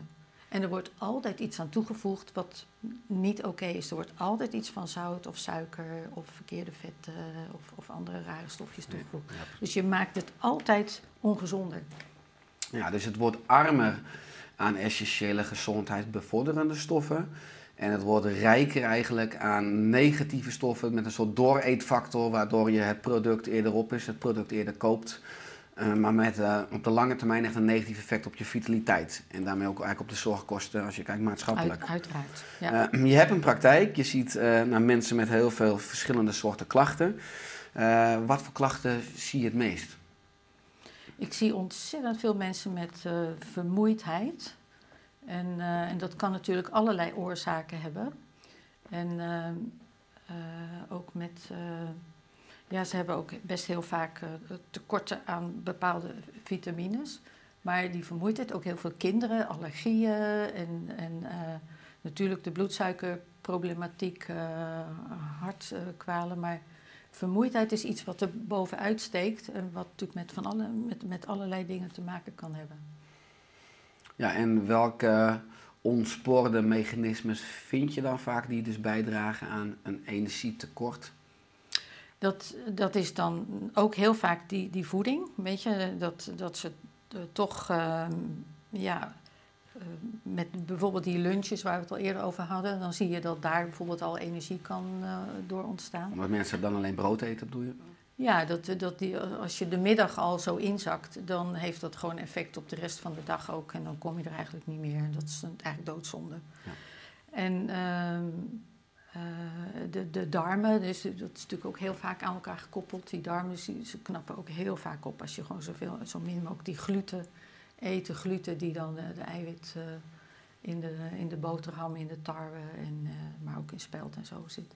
En er wordt altijd iets aan toegevoegd wat niet oké is. Er wordt altijd iets van zout of suiker of verkeerde vetten of, of andere rare stofjes toegevoegd. dus je maakt het altijd ongezonder. Ja, dus het wordt armer aan essentiële gezondheidsbevorderende stoffen. En het wordt rijker eigenlijk aan negatieve stoffen met een soort dooreetfactor, waardoor je het product eerder op is, het product eerder koopt. Uh, maar met uh, op de lange termijn echt een negatief effect op je vitaliteit. En daarmee ook eigenlijk op de zorgkosten als je kijkt maatschappelijk. Uit, uiteraard. Ja. Uh, je hebt een praktijk, je ziet naar mensen met heel veel verschillende soorten klachten. wat voor klachten zie je het meest? Ik zie ontzettend veel mensen met vermoeidheid. En, en, dat kan natuurlijk allerlei oorzaken hebben. En ook met ja, ze hebben ook best heel vaak tekorten aan bepaalde vitamines. Maar die vermoeidheid, ook heel veel kinderen, allergieën en, en natuurlijk de bloedsuikerproblematiek, hartkwalen. Maar vermoeidheid is iets wat er bovenuit steekt en wat natuurlijk met, van alle, met, met allerlei dingen te maken kan hebben. Ja, en welke ontspoorde mechanismes vind je dan vaak die dus bijdragen aan een energietekort? Dat, dat is dan ook heel vaak die, die voeding. Weet je, dat, dat ze uh, toch, uh, ja, uh, met bijvoorbeeld die lunches waar we het al eerder over hadden, dan zie je dat daar bijvoorbeeld al energie kan uh, door ontstaan. Omdat mensen dan alleen brood eten, bedoel je? Ja, dat, dat die, als je de middag al zo inzakt, dan heeft dat gewoon effect op de rest van de dag ook. En dan kom je er eigenlijk niet meer. Dat is eigenlijk doodzonde. Ja. En ehm, eh, de, de darmen, dus dat is natuurlijk ook heel vaak aan elkaar gekoppeld. Die darmen ze knappen ook heel vaak op als je gewoon zoveel, zo min mogelijk die gluten eet. Gluten die dan de, de eiwit uh, in, de, in de boterham, in de tarwe, en, uh, maar ook in spelt en zo zit.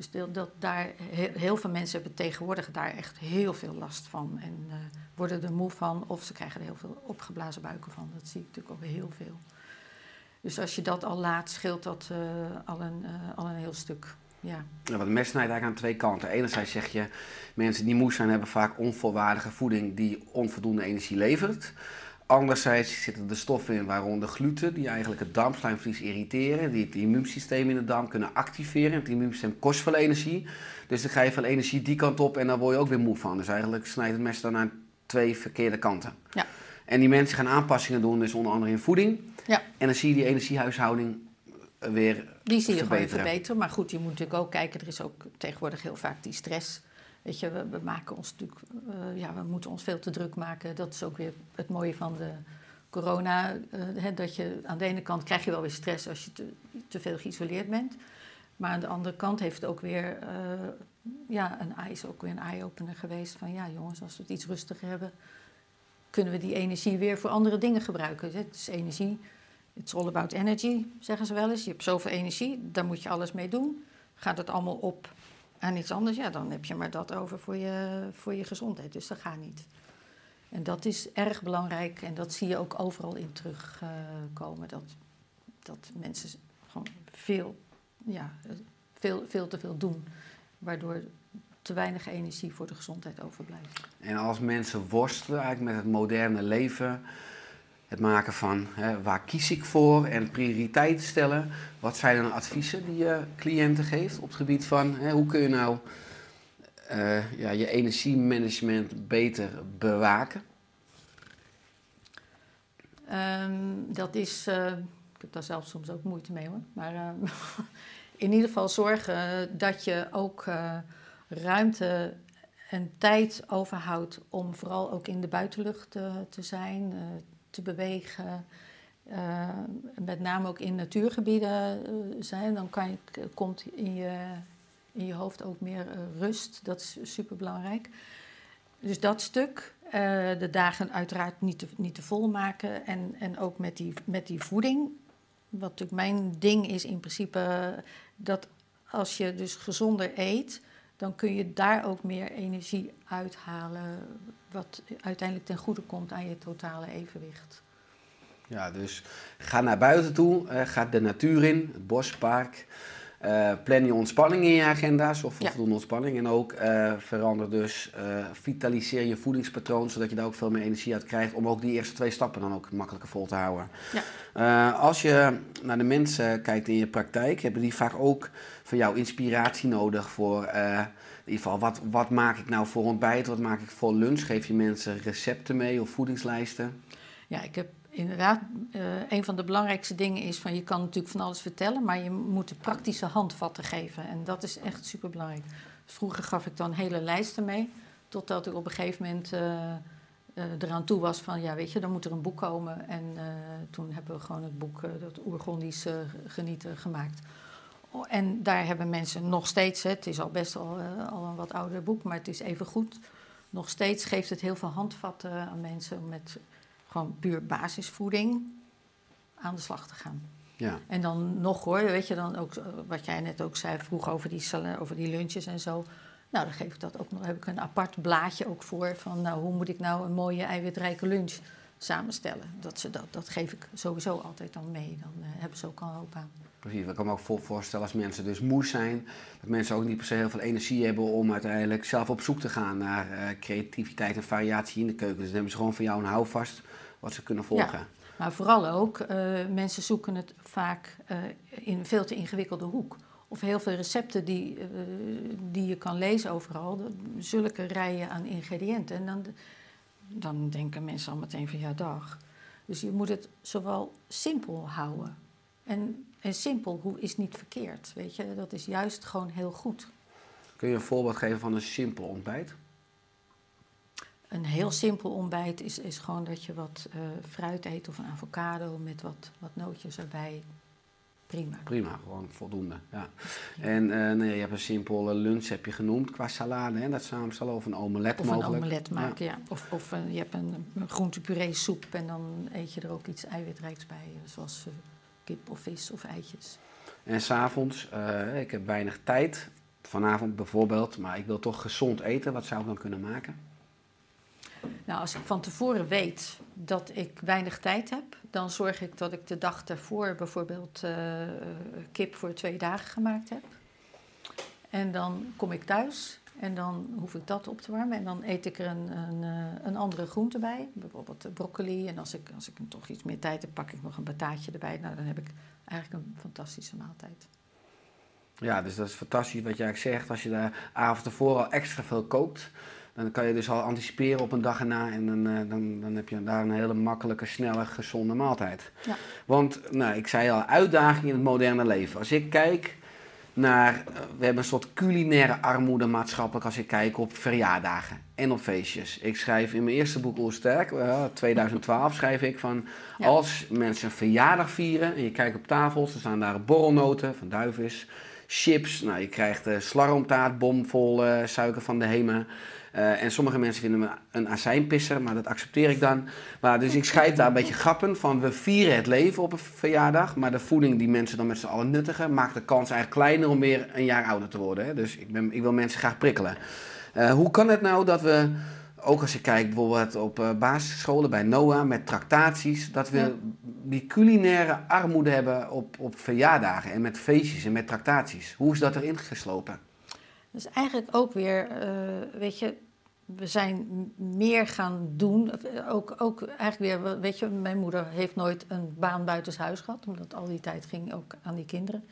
Dus dat, daar, heel, veel mensen hebben tegenwoordig daar echt heel veel last van. En worden er moe van of ze krijgen er heel veel opgeblazen buiken van. Dat zie ik natuurlijk ook heel veel. Dus als je dat al laat, scheelt dat uh, al, een, uh, al een heel stuk. Ja. Ja, want mes snijdt eigenlijk aan twee kanten. Enerzijds zeg je, mensen die moe zijn hebben vaak onvolwaardige voeding die onvoldoende energie levert. Anderzijds zitten er stoffen in, waaronder gluten, die eigenlijk het darmslijmvlies irriteren, die het immuunsysteem in de darm kunnen activeren. Het immuunsysteem kost veel energie, dus dan ga je veel energie die kant op en dan word je ook weer moe van. Dus eigenlijk snijdt het mes dan aan twee verkeerde kanten. Ja. En die mensen gaan aanpassingen doen, dus onder andere in voeding. Ja. En dan zie je die energiehuishouding eh, weer Die zie je verbeteren. gewoon verbeteren. Maar goed, je moet natuurlijk ook kijken, er is ook tegenwoordig heel vaak die stress. Weet je, we, maken ons natuurlijk, uh, ja, we moeten ons veel te druk maken. Dat is ook weer het mooie van de corona. Uh, dat je aan de ene kant krijg je wel weer stress als je te, veel geïsoleerd bent. Maar aan de andere kant heeft het ook weer, uh, ja, een is ook weer een eye-opener geweest. Van ja, jongens, als we het iets rustiger hebben, kunnen we die energie weer voor andere dingen gebruiken. Het is energie, it's all about energy, zeggen ze wel eens. Je hebt zoveel energie, daar moet je alles mee doen. Gaat het allemaal op aan iets anders, ja, dan heb je maar dat over voor je, voor je gezondheid. Dus dat gaat niet. En dat is erg belangrijk en dat zie je ook overal in terugkomen. dat, dat mensen gewoon veel, ja, veel, veel te veel doen, waardoor te weinig energie voor de gezondheid overblijft. En als mensen worstelen eigenlijk met het moderne leven, het maken van hè, waar kies ik voor en prioriteiten stellen, wat zijn dan adviezen die je cliënten geeft op het gebied van hè, hoe kun je nou uh, ja, je energiemanagement beter bewaken? Um, dat is, uh, ik heb daar zelf soms ook moeite mee hoor, maar uh, in ieder geval zorgen dat je ook ruimte en tijd overhoudt om vooral ook in de buitenlucht te zijn, te bewegen. met name ook in natuurgebieden zijn, dan kan je, komt in je, in je hoofd ook meer rust. Dat is super belangrijk. Dus dat stuk. De dagen uiteraard niet te, niet te vol maken. En, en ook met die, met die voeding. Wat natuurlijk mijn ding is in principe. Dat als je dus gezonder eet. Dan kun je daar ook meer energie uithalen. Wat uiteindelijk ten goede komt aan je totale evenwicht. Ja, dus ga naar buiten toe. Uh, ga de natuur in. Het bospark. Uh, plan je ontspanning in je agenda's of ja. voldoende ontspanning. En ook uh, verander dus, uh, vitaliseer je voedingspatroon, zodat je daar ook veel meer energie uit krijgt. Om ook die eerste twee stappen dan ook makkelijker vol te houden. Ja. als je naar de mensen kijkt in je praktijk, hebben die vaak ook van jou inspiratie nodig voor. in ieder geval, wat, wat maak ik nou voor ontbijt? Wat maak ik voor lunch? Geef je mensen recepten mee of voedingslijsten? Ja, ik heb inderdaad, uh, een van de belangrijkste dingen is van je kan natuurlijk van alles vertellen, maar je moet de praktische handvatten geven. En dat is echt super belangrijk. Dus vroeger gaf ik dan hele lijsten mee, totdat ik op een gegeven moment uh, uh, eraan toe was van ja, weet je, dan moet er een boek komen. En toen hebben we gewoon het boek, dat Oergondisch Genieten, gemaakt. Oh, en daar hebben mensen nog steeds, het is al best al, al een wat ouder boek, maar het is even goed. Nog steeds geeft het heel veel handvatten aan mensen met gewoon puur basisvoeding aan de slag te gaan. Ja. En dan nog hoor, weet je dan ook, wat jij net ook zei vroeg over die, over die lunches en zo. Nou, dan geef ik dat ook nog, heb ik een apart blaadje ook voor van, nou, hoe moet ik nou een mooie eiwitrijke lunch samenstellen? Dat, ze dat, dat geef ik sowieso altijd dan mee, dan uh, hebben ze ook al hoop aan. Precies, ik kan me ook voorstellen als mensen dus moe zijn, dat mensen ook niet per se heel veel energie hebben om uiteindelijk zelf op zoek te gaan naar uh, creativiteit en variatie in de keuken. Dus dan hebben ze gewoon van jou een houvast wat ze kunnen volgen. Ja, maar vooral ook, uh, mensen zoeken het vaak uh, in een veel te ingewikkelde hoek. Of heel veel recepten die, die je kan lezen overal, zulke rijen aan ingrediënten. En dan, dan denken mensen al meteen van ja, dag. Dus je moet het zowel simpel houden. En, en simpel hoe is niet verkeerd, weet je. Dat is juist gewoon heel goed. Kun je een voorbeeld geven van een simpel ontbijt? Een heel simpel ontbijt is, is gewoon dat je wat uh, fruit eet of een avocado met wat, wat nootjes erbij. Prima. Prima, gewoon voldoende. Ja. En uh, nee, je hebt een simpele lunch heb je genoemd qua salade, hè? dat samenstellen of een omelet of mogelijk. Of een omelet maken, ja. Of, of uh, je hebt een, een groentepuree soep en dan eet je er ook iets eiwitrijks bij, zoals kip of vis of eitjes. En s'avonds, ik heb weinig tijd, vanavond bijvoorbeeld, maar ik wil toch gezond eten. Wat zou ik dan kunnen maken? Nou, als ik van tevoren weet dat ik weinig tijd heb, dan zorg ik dat ik de dag daarvoor bijvoorbeeld uh, kip voor twee dagen gemaakt heb. En dan kom ik thuis en dan hoef ik dat op te warmen. En dan eet ik er een, een, eh, een andere groente bij, bijvoorbeeld broccoli. En als ik, als ik toch iets meer tijd heb, pak ik nog een bataatje erbij. Nou, dan heb ik eigenlijk een fantastische maaltijd. Ja, dus dat is fantastisch wat jij zegt. Als je de avond ervoor al extra veel kookt, dan kan je dus al anticiperen op een dag erna en dan, uh, dan, dan heb je daar een hele makkelijke, snelle, gezonde maaltijd. Ja. Want, nou, ik zei al, uitdaging in het moderne leven. Als ik kijk naar, uh, we hebben een soort culinaire armoede maatschappelijk als ik kijk op verjaardagen en op feestjes. Ik schrijf in mijn eerste boek Oersterk, uh, 2012, schrijf ik van, ja. als mensen een verjaardag vieren en je kijkt op tafels, dan staan daar borrelnoten van duivis, chips. Nou, je krijgt uh, slaromtaart, bomvol uh, suiker van de Hema. Uh, en sommige mensen vinden me een azijnpisser, maar dat accepteer ik dan. Maar, dus ik schrijf daar een beetje grappen van we vieren het leven op een verjaardag. Maar de voeding die mensen dan met z'n allen nuttigen, maakt de kans eigenlijk kleiner om weer een jaar ouder te worden. Hè? Dus ik, ben, ik wil mensen graag prikkelen. hoe kan het nou dat we ook als je kijkt bijvoorbeeld op uh, basisscholen bij NOAH met tractaties, dat we die culinaire armoede hebben op, op verjaardagen en met feestjes en met tractaties. Hoe is dat erin geslopen? Dus eigenlijk ook weer, uh, weet je, we zijn meer gaan doen. Eh, ook, ook eigenlijk weer, weet je, mijn moeder heeft nooit een baan buitenshuis gehad, omdat al die tijd ging ook aan die kinderen.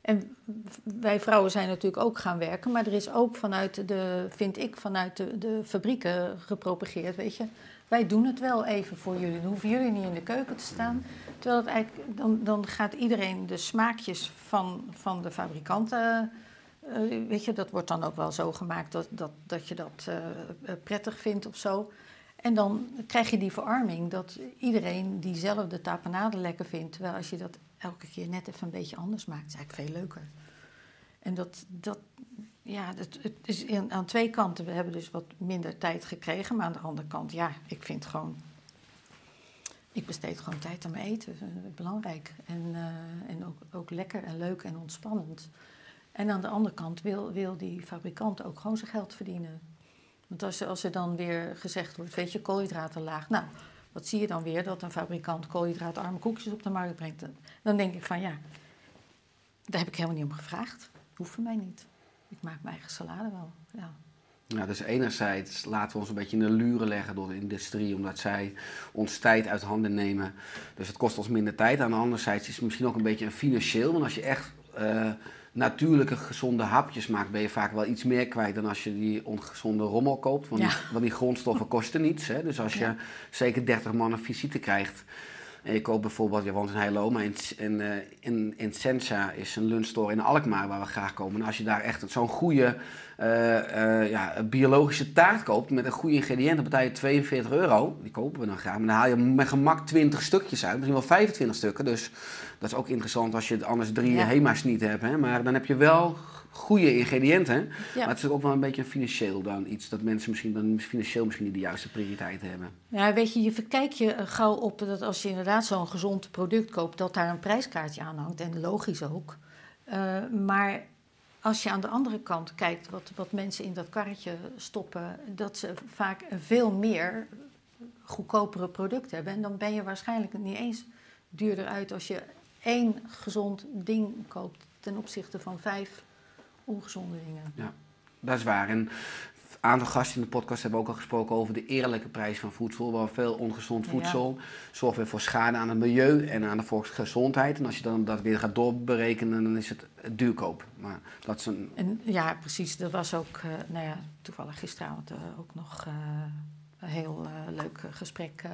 En wij vrouwen zijn natuurlijk ook gaan werken, maar er is ook vanuit de, vind ik, vanuit de, de fabrieken gepropageerd, weet je. Wij doen het wel even voor jullie. Dan hoeven jullie niet in de keuken te staan. Terwijl het eigenlijk, dan, dan gaat iedereen de smaakjes van, van de fabrikanten. Uh, weet je, dat wordt dan ook wel zo gemaakt dat, dat, dat je dat uh, prettig vindt of zo. En dan krijg je die verarming dat iedereen diezelfde tapenade lekker vindt. Terwijl als je dat elke keer net even een beetje anders maakt, is eigenlijk veel leuker. En dat, dat ja, het, is aan twee kanten. We hebben dus wat minder tijd gekregen, maar aan de andere kant, ja, ik vind gewoon. Ik besteed gewoon tijd aan mijn eten. Belangrijk. En, uh, en ook, ook lekker en leuk en ontspannend. En aan de andere kant wil, wil die fabrikant ook gewoon zijn geld verdienen. Want als, als er dan weer gezegd wordt, weet je, koolhydraten laag. Nou, wat zie je dan weer? Dat een fabrikant koolhydraatarme koekjes op de markt brengt. Dan denk ik van ja, daar heb ik helemaal niet om gevraagd. Hoeft voor mij niet. Ik maak mijn eigen salade wel. Ja. Ja, dus enerzijds laten we ons een beetje in de luren leggen door de industrie, omdat zij ons tijd uit handen nemen. Dus het kost ons minder tijd. Aan de andere zijde is het misschien ook een beetje een financieel. Want als je echt uh, natuurlijke, gezonde hapjes maakt, ben je vaak wel iets meer kwijt dan als je die ongezonde rommel koopt. Want, die, want die, grondstoffen kosten niets. Hè? Dus als je zeker 30 man een visite krijgt. En je koopt bijvoorbeeld, je woont in Heilo, maar in, in, uh, in, in Sensa is een lunchstore in Alkmaar waar we graag komen. En als je daar echt zo'n goede uh, uh, ja, biologische taart koopt met een goede ingrediënt, dan betaal je 42 euro. Die kopen we dan graag. Maar dan haal je met gemak 20 stukjes uit, misschien wel 25 stukken. Dus dat is ook interessant als je anders drie ja. HEMA's niet hebt. Hè? Maar dan heb je wel goede ingrediënten. Ja. Maar het is ook wel een beetje financieel dan iets dat mensen misschien dan financieel misschien niet de juiste prioriteiten hebben. Ja, weet je, je verkijk je gauw op dat als je inderdaad zo'n gezond product koopt, dat daar een prijskaartje aan hangt. En logisch ook. Uh, maar als je aan de andere kant kijkt wat, wat mensen in dat karretje stoppen, dat ze vaak veel meer goedkopere producten hebben. En dan ben je waarschijnlijk niet eens duurder uit als je één gezond ding koopt ten opzichte van vijf ongezonde dingen. Ja, dat is waar. En een aantal gasten in de podcast hebben ook al gesproken over de eerlijke prijs van voedsel. Waar veel ongezond voedsel ja. zorgt weer voor schade aan het milieu en aan de volksgezondheid. En als je dan dat weer gaat doorberekenen, dan is het duurkoop. Maar dat is een... En, ja, precies. Dat was ook, uh, nou ja, toevallig gisteravond uh, ook nog uh, een heel leuk gesprek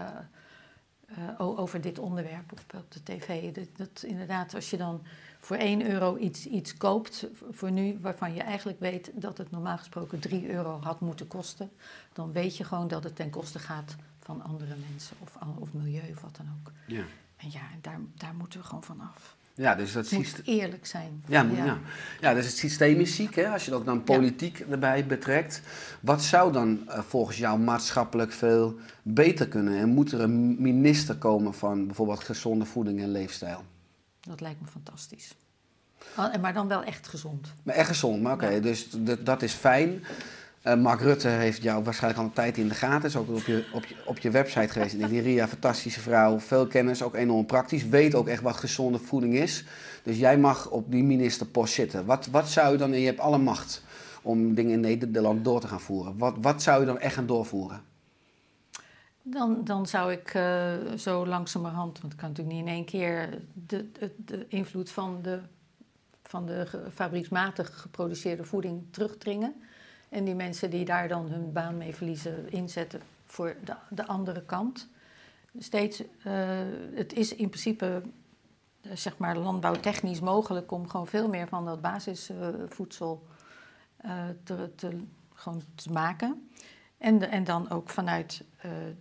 over dit onderwerp op, op de tv. Dat, dat inderdaad, als je dan voor 1 euro iets, iets koopt, voor nu, waarvan je eigenlijk weet dat het normaal gesproken 3 euro had moeten kosten, dan weet je gewoon dat het ten koste gaat van andere mensen of, of milieu of wat dan ook. Ja. En ja, daar, daar moeten we gewoon van af. Ja, dus dat moet eerlijk zijn. Ja, ja. ja. ja dus het systeem is ziek. Hè? Als je ook dan politiek ja. erbij betrekt. Wat zou dan uh, volgens jou maatschappelijk veel beter kunnen? En moet er een minister komen van bijvoorbeeld gezonde voeding en leefstijl? Dat lijkt me fantastisch. Maar dan wel echt gezond. Maar echt gezond, maar oké, okay, dus dat is fijn. Uh, Mark Rutte heeft jou waarschijnlijk al een tijd in de gaten. Is ook op je, op je, op je website geweest. Ik denk, die Ria, fantastische vrouw. Veel kennis, ook enorm praktisch. Weet ook echt wat gezonde voeding is. Dus jij mag op die ministerpost zitten. Wat, wat zou je dan, je hebt alle macht om dingen in Nederland door te gaan voeren. Wat, wat zou je dan echt gaan doorvoeren? Dan, dan zou ik uh, zo langzamerhand, want het kan natuurlijk niet in één keer, de, de, de invloed van de, van de fabrieksmatig geproduceerde voeding terugdringen. En die mensen die daar dan hun baan mee verliezen, inzetten voor de, de andere kant. Steeds, uh, het is in principe, uh, zeg maar, landbouwtechnisch mogelijk om gewoon veel meer van dat basisvoedsel te, te, gewoon te maken. En, en dan ook vanuit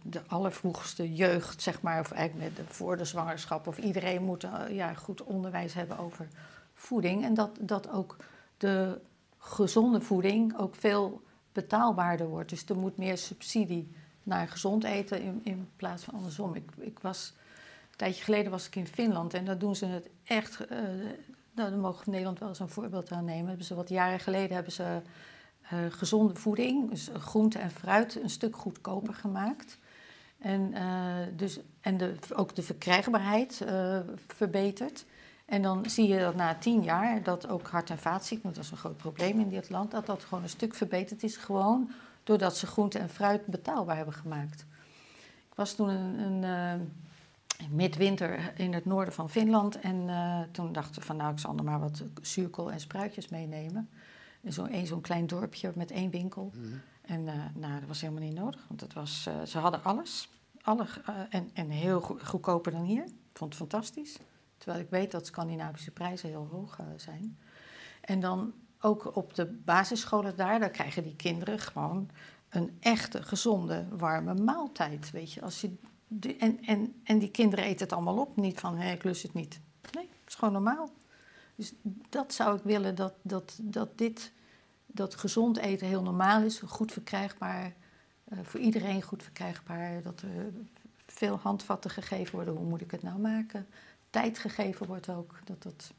de allervroegste jeugd, zeg maar, of eigenlijk met de, voor de zwangerschap, of iedereen moet ja, goed onderwijs hebben over voeding. En dat, dat ook de gezonde voeding ook veel betaalbaarder wordt. Dus er moet meer subsidie naar gezond eten in, in plaats van andersom. Ik, ik was, een tijdje geleden was ik in Finland en daar doen ze het echt. Uh, nou, daar mogen we Nederland wel eens een voorbeeld aan nemen. Ze wat jaren geleden hebben ze uh, gezonde voeding, dus groente en fruit, een stuk goedkoper gemaakt. En, uh, dus, en de, ook de verkrijgbaarheid verbeterd. En dan zie je dat na tien jaar dat ook hart- en vaatziekten, dat is een groot probleem in dit land, dat dat gewoon een stuk verbeterd is. Gewoon doordat ze groente en fruit betaalbaar hebben gemaakt. Ik was toen een, een uh, midwinter in het noorden van Finland en uh, toen dachten we van nou ik zal er maar wat zuurkool en spruitjes meenemen. In zo'n zo, zo'n klein dorpje met één winkel. Mm -hmm. En uh, nou, dat was helemaal niet nodig, want het was, ze hadden alles. Alle, en, en heel go goedkoper dan hier. Ik vond het fantastisch. Terwijl ik weet dat Scandinavische prijzen heel hoog zijn. En dan ook op de basisscholen daar, daar krijgen die kinderen gewoon een echte, gezonde, warme maaltijd. Weet je, als je en, en, en die kinderen eten het allemaal op. Niet van, ik lust het niet. Nee, het is gewoon normaal. Dus dat zou ik willen, dat, dat, dat dit, dat gezond eten heel normaal is. Goed verkrijgbaar, uh, voor iedereen goed verkrijgbaar. Dat er veel handvatten gegeven worden. Hoe moet ik het nou maken? Tijd gegeven wordt ook. Dat dat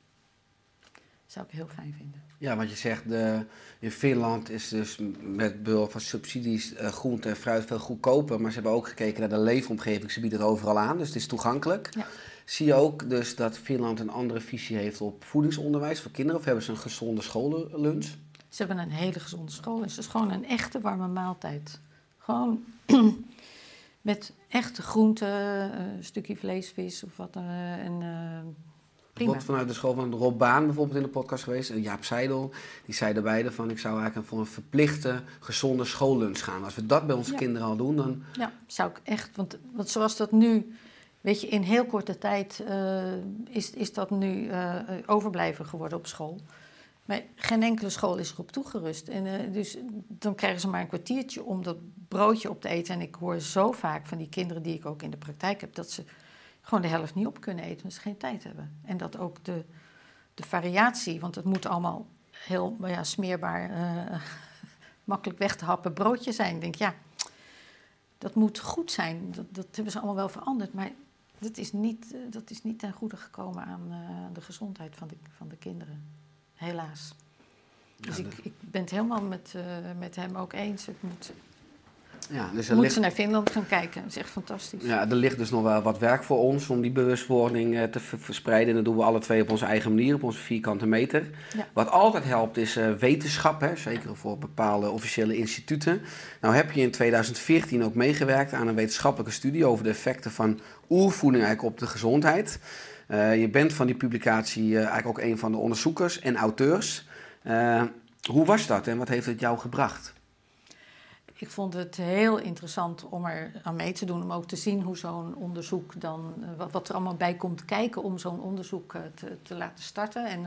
zou ik heel fijn vinden. Ja, want je zegt, de, in Finland is dus met behulp van subsidies uh, groente en fruit veel goedkoper. Maar ze hebben ook gekeken naar de leefomgeving. Ze bieden het overal aan, dus het is toegankelijk. Ja. Zie je ook dus dat Finland een andere visie heeft op voedingsonderwijs voor kinderen? Of hebben ze een gezonde scholenlunch? Ze hebben een hele gezonde school. Het is gewoon een echte warme maaltijd. Gewoon met echte groenten, een stukje vlees, vis of wat. Uh, en, uh, Wordt vanuit de school van Rob Baan bijvoorbeeld in de podcast geweest. En Jaap Seidel, die zeiden beide van... ik zou eigenlijk voor een verplichte, gezonde schoollunch gaan. Als we dat bij onze ja. kinderen al doen, dan... Ja, zou ik echt... Want, want zoals dat nu... Weet je, in heel korte tijd uh, is, is dat nu uh, overblijven geworden op school. Maar geen enkele school is erop toegerust. En, uh, dus dan krijgen ze maar een kwartiertje om dat broodje op te eten. En ik hoor zo vaak van die kinderen die ik ook in de praktijk heb... dat ze gewoon de helft niet op kunnen eten, omdat ze geen tijd hebben. En dat ook de, de variatie, want het moet allemaal heel ja, smeerbaar, uh, makkelijk weg te happen broodje zijn. Ik denk, ja, dat moet goed zijn. Dat, dat hebben ze allemaal wel veranderd, maar dat is niet, uh, dat is niet ten goede gekomen aan de gezondheid van de, van de kinderen. Helaas. Dus ja, ik, ik ben het helemaal met, met hem ook eens. Het moet ja, dus er Moeten ze naar Finland gaan kijken. Dat is echt fantastisch. Ja, er ligt dus nog wel wat werk voor ons om die bewustwording uh, te verspreiden. En dat doen we alle twee op onze eigen manier, op onze vierkante meter. Ja. Wat altijd helpt is uh, wetenschap, hè, zeker voor bepaalde officiële instituten. Nou heb je in 2014 ook meegewerkt aan een wetenschappelijke studie over de effecten van oervoeding eigenlijk op de gezondheid. Uh, je bent van die publicatie eigenlijk ook een van de onderzoekers en auteurs. hoe was dat en wat heeft het jou gebracht? ik vond het heel interessant om er aan mee te doen. Om ook te zien hoe zo'n onderzoek dan. Wat, er allemaal bij komt kijken om zo'n onderzoek te, te, laten starten. En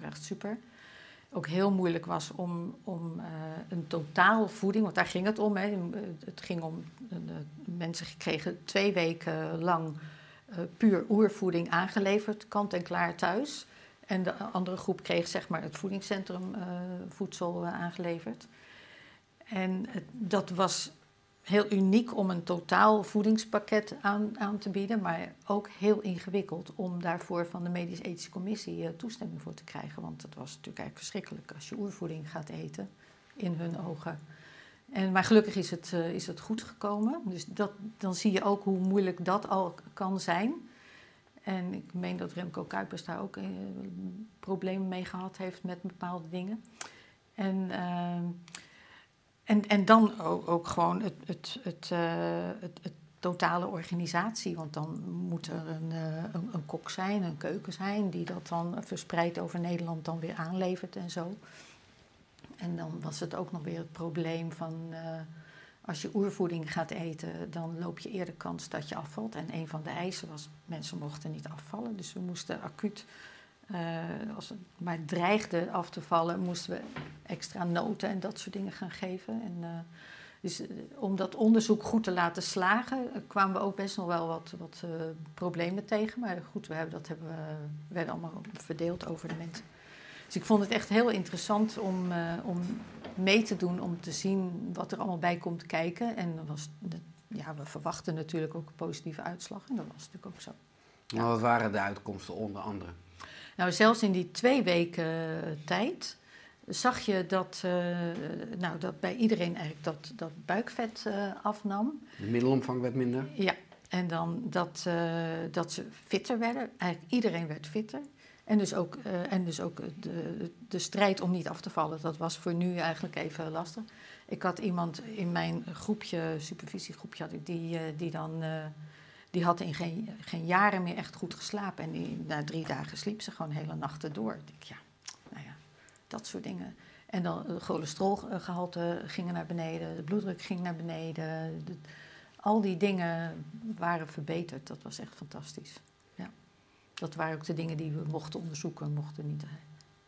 ik echt super. Ook heel moeilijk was om, om uh, een totaal voeding, want daar ging het om. Hè. Het ging om. Mensen kregen twee weken lang puur oervoeding aangeleverd, kant en klaar thuis. En de andere groep kreeg zeg maar het voedingscentrum voedsel aangeleverd. En dat was heel uniek om een totaal voedingspakket aan, aan te bieden, maar ook heel ingewikkeld om daarvoor van de Medisch-Ethische Commissie toestemming voor te krijgen. Want dat was natuurlijk eigenlijk verschrikkelijk als je oervoeding gaat eten, in hun ogen. En, maar gelukkig is het, uh, is het goed gekomen. Dus dat, dan zie je ook hoe moeilijk dat al kan zijn. En ik meen dat Remco Kuipers daar ook uh, problemen mee gehad heeft met bepaalde dingen. En ehm, en, en dan ook, gewoon het, het, uh, het, het, totale organisatie. Want dan moet er een, een, een, kok zijn, een keuken zijn, die dat dan verspreid over Nederland dan weer aanlevert en zo. En dan was het ook nog weer het probleem van uh, als je oervoeding gaat eten, dan loop je eerder kans dat je afvalt. En een van de eisen was, mensen mochten niet afvallen. Dus we moesten acuut uh, als het maar dreigde af te vallen, moesten we extra noten en dat soort dingen gaan geven. En, uh, Dus eh, om dat onderzoek goed te laten slagen, eh, kwamen we ook best nog wel wat, wat eh, problemen tegen. Maar goed, we hebben, dat hebben we, werden allemaal verdeeld over de mensen. Dus ik vond het echt heel interessant om, eh, om mee te doen, om te zien wat er allemaal bij komt kijken. En dat was, ja, we verwachten natuurlijk ook een positieve uitslag. En dat was natuurlijk ook zo. Maar wat waren de uitkomsten onder andere? Nou, zelfs in die twee weken eh, tijd zag je dat, eh, nou, dat bij iedereen eigenlijk dat, dat buikvet afnam. De middelomvang werd minder. Ja, en dan dat, dat ze fitter werden. Eigenlijk iedereen werd fitter. En dus ook, eh, en dus ook de, de strijd om niet af te vallen, dat was voor nu eigenlijk even lastig. Ik had iemand in mijn groepje, supervisiegroepje, had ik, die, eh, die dan... eh, die had in geen, geen jaren meer echt goed geslapen. En na drie dagen sliep ze gewoon hele nachten door. Ik ja, nou ja, dat soort dingen. En dan het cholesterolgehalte ging naar beneden, de bloeddruk ging naar beneden. De- al die dingen waren verbeterd. Dat was echt fantastisch. Dat waren ook de dingen die we mochten onderzoeken. Mochten niet, eh,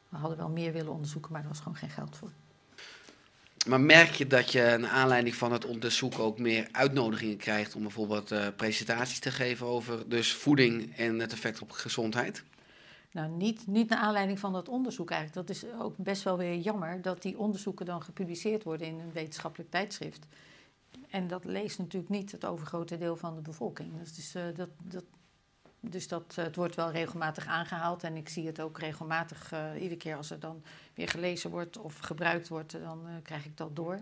we hadden wel meer willen onderzoeken, maar er was gewoon geen geld voor. Maar merk je dat je naar aanleiding van het onderzoek ook meer uitnodigingen krijgt om bijvoorbeeld eh, presentaties te geven over dus voeding en het effect op gezondheid? Nou, niet, niet naar aanleiding van dat onderzoek eigenlijk. Dat is ook best wel weer jammer dat die onderzoeken dan gepubliceerd worden in een wetenschappelijk tijdschrift. En dat leest natuurlijk niet het overgrote deel van de bevolking. Dus, dus, dat, dat, dus dat, eh, het wordt wel regelmatig aangehaald en ik zie het ook regelmatig. eh, iedere keer als er dan weer gelezen wordt of gebruikt wordt, dan eh, krijg ik dat door.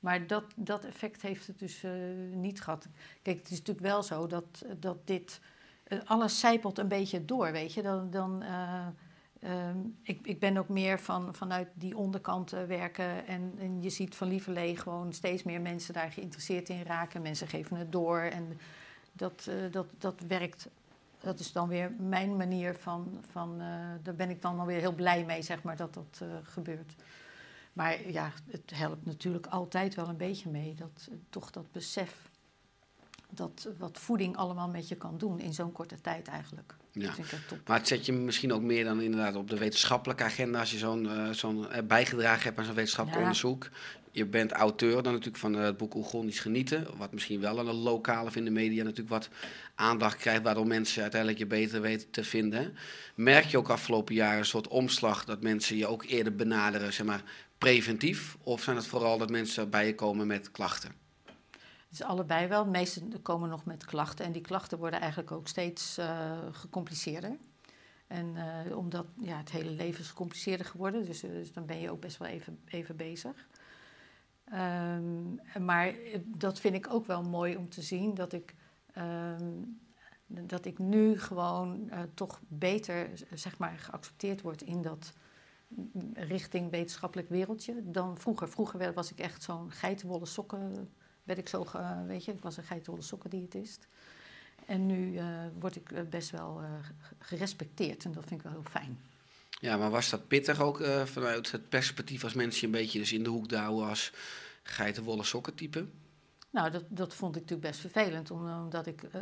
Maar dat, dat effect heeft het dus niet gehad. Kijk, het is natuurlijk wel zo dat, dat dit alles zijpelt een beetje door, weet je. Dan, dan, eh, ehm, ik, ik ben ook meer van, vanuit die onderkant werken. En, en je ziet van Lieverlee gewoon steeds meer mensen daar geïnteresseerd in raken. Mensen geven het door. En dat, dat, dat werkt. Dat is dan weer mijn manier van. van eh, daar ben ik dan alweer heel blij mee, zeg maar, dat dat eh, gebeurt. Maar ja, het helpt natuurlijk altijd wel een beetje mee. Dat, toch dat besef dat wat voeding allemaal met je kan doen in zo'n korte tijd eigenlijk. Ja. Vind ik top. Maar het zet je misschien ook meer dan inderdaad op de wetenschappelijke agenda als je zo'n eh, zo'n eh, bijgedragen hebt aan zo'n wetenschappelijk Ja. onderzoek. Je bent auteur dan natuurlijk van eh, het boek Oegonisch Genieten, wat misschien wel aan de lokale of in de media natuurlijk wat aandacht krijgt, waardoor mensen uiteindelijk je beter weten te vinden. Merk je ook afgelopen jaren een soort omslag dat mensen je ook eerder benaderen, zeg maar, preventief? Of zijn het vooral dat mensen bij je komen met klachten? Is allebei wel. De meesten komen nog met klachten. En die klachten worden eigenlijk ook steeds eh, gecompliceerder. En eh, omdat ja, het hele leven is gecompliceerder geworden. Dus, eh, dus dan ben je ook best wel even, even bezig. Ehm, maar dat vind ik ook wel mooi om te zien. Dat ik, ehm, dat ik nu gewoon toch beter zeg maar, geaccepteerd word in dat mm, richting wetenschappelijk wereldje dan vroeger. Vroeger was ik echt zo'n geitenwolle sokken werd ik zo, ge- weet je, ik was een geitenwolle sokkendiëtist. En nu eh, word ik eh, best wel eh, gerespecteerd en dat vind ik wel heel fijn. Ja, maar was dat pittig ook eh, vanuit het perspectief als mensen je een beetje dus in de hoek douwen als geitenwolle sokken type? Nou, dat, dat vond ik natuurlijk best vervelend, om- omdat ik eh,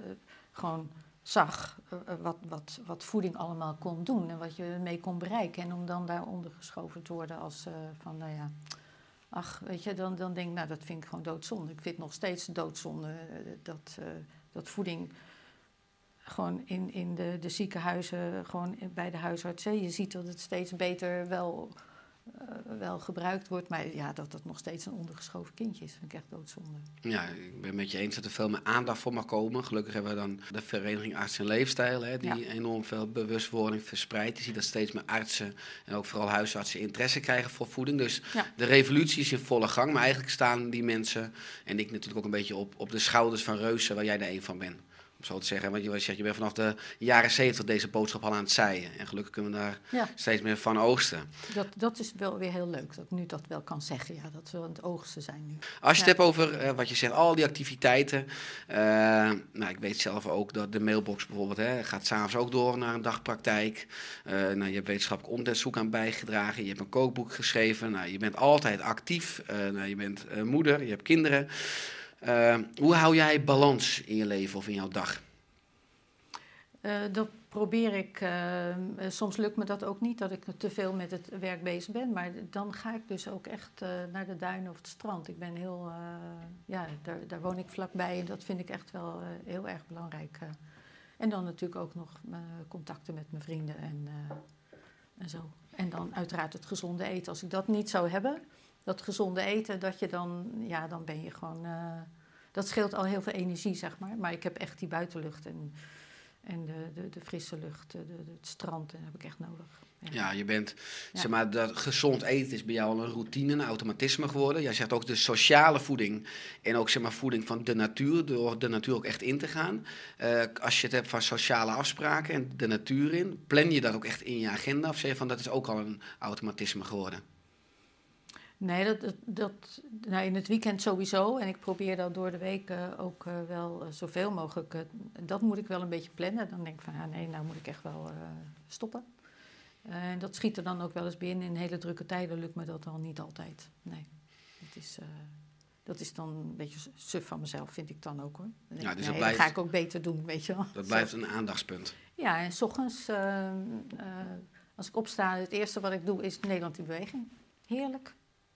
gewoon zag eh, eh, wat, wat, wat voeding allemaal kon doen en wat je mee kon bereiken. En om dan daaronder geschoven te worden als eh, van, nou ja, ach, weet je, dan, dan denk ik, nou, dat vind ik gewoon doodzonde. Ik vind nog steeds doodzonde eh, dat, eh, dat voeding gewoon in, in de, de ziekenhuizen, gewoon bij de huisartsen. Je ziet dat het steeds beter wel, eh, wel gebruikt wordt, maar ja, dat het nog steeds een ondergeschoven kindje is, vind ik echt doodzonde. Ja, ik ben het met je eens dat er veel meer aandacht voor mag komen. Gelukkig hebben we dan de Vereniging Arts en Leefstijl, hè, die Ja. enorm veel bewustwording verspreidt. Je ziet dat steeds meer artsen en ook vooral huisartsen interesse krijgen voor voeding. Dus Ja. de revolutie is in volle gang. Maar eigenlijk staan die mensen, en ik natuurlijk ook een beetje op, op de schouders van reuzen, waar jij er een van bent. Zo te zeggen. Want je, zegt, je bent vanaf de jaren zeventig deze boodschap al aan het zaaien. En gelukkig kunnen we daar Ja. steeds meer van oogsten. Dat, dat is wel weer heel leuk, dat ik nu dat wel kan zeggen, ja, dat we aan het oogsten zijn nu. Als je het hebt over eh, wat je zegt, al die activiteiten. eh, nou, ik weet zelf ook dat de mailbox bijvoorbeeld hè, gaat s'avonds ook door naar een dagpraktijk. Eh, nou, je hebt wetenschappelijk onderzoek aan bijgedragen. Je hebt een kookboek geschreven. Nou, je bent altijd actief. Nou, je bent moeder, je hebt kinderen. Eh, hoe hou jij balans in je leven of in jouw dag? Eh, dat probeer ik, eh, soms lukt me dat ook niet, dat ik te veel met het werk bezig ben. Maar dan ga ik dus ook echt naar de duinen of het strand. Ik ben heel, ja, daar, daar woon ik vlakbij en dat vind ik echt wel heel erg belangrijk. En dan natuurlijk ook nog contacten met mijn vrienden en, en zo. En dan uiteraard het gezonde eten. Als ik dat niet zou hebben, dat gezonde eten, dat je dan, ja, dan ben je gewoon... eh, dat scheelt al heel veel energie, zeg maar. Maar ik heb echt die buitenlucht en, en de, de, de frisse lucht, de, de- het strand, dat heb ik echt nodig. Ja, je bent, Ja. zeg maar, dat gezond eten is bij jou al een routine, een automatisme geworden. Jij zegt ook de sociale voeding en ook zeg maar voeding van de natuur, door de natuur ook echt in te gaan. Eh, als je het hebt van sociale afspraken en de natuur in, plan je dat ook echt in je agenda of zeg je van dat is ook al een automatisme geworden? Nee, dat, dat, dat, nou in het weekend sowieso. En ik probeer dat door de week eh, ook eh, wel eh, zoveel mogelijk. dat moet ik wel een beetje plannen. Dan denk ik van, ja, nee, nou moet ik echt wel stoppen. En dat schiet er dan ook wel eens binnen. In hele drukke tijden lukt me dat dan niet altijd. Nee, dat is, dat is dan een beetje suf van mezelf, vind ik dan ook hoor. Dan Ja, dus nee, dat blijft- ga ik ook beter doen, weet je wel. Dat blijft een aandachtspunt. Ja, en s ochtends, eh, eh, als ik opsta, het eerste wat ik doe is Nederland in beweging. Heerlijk,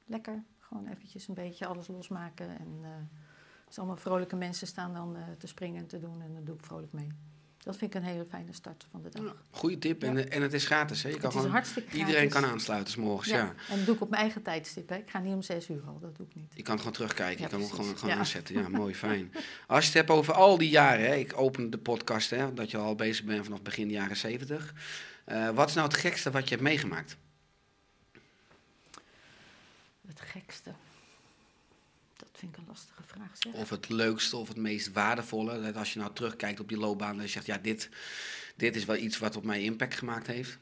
lekker. Gewoon eventjes een beetje alles losmaken. En eh als allemaal vrolijke mensen staan dan eh, te springen en te doen. En dan doe ik vrolijk mee. Dat vind ik een hele fijne start van de dag. Ja, goeie tip en, Ja. en het is gratis. Hè? Je kan gewoon, iedereen kan aansluiten 's morgens. Ja. Ja, en dat doe ik op mijn eigen tijdstip. Hè. Ik ga niet om zes uur al, dat doe ik niet. Je kan het gewoon terugkijken, je kan hem gewoon, aanzetten. Ja, mooi, fijn. Als je het hebt over al die jaren, hè, ik open de podcast, hè, dat je al bezig bent vanaf begin jaren zeventig. Eh, wat is nou het gekste wat je hebt meegemaakt? Het gekste. Dat vind ik een lastige vraag. Zeg. Of het leukste of het meest waardevolle? Dat als je nou terugkijkt op die loopbaan en je zegt, ja, dit, dit is wel iets wat op mij impact gemaakt heeft.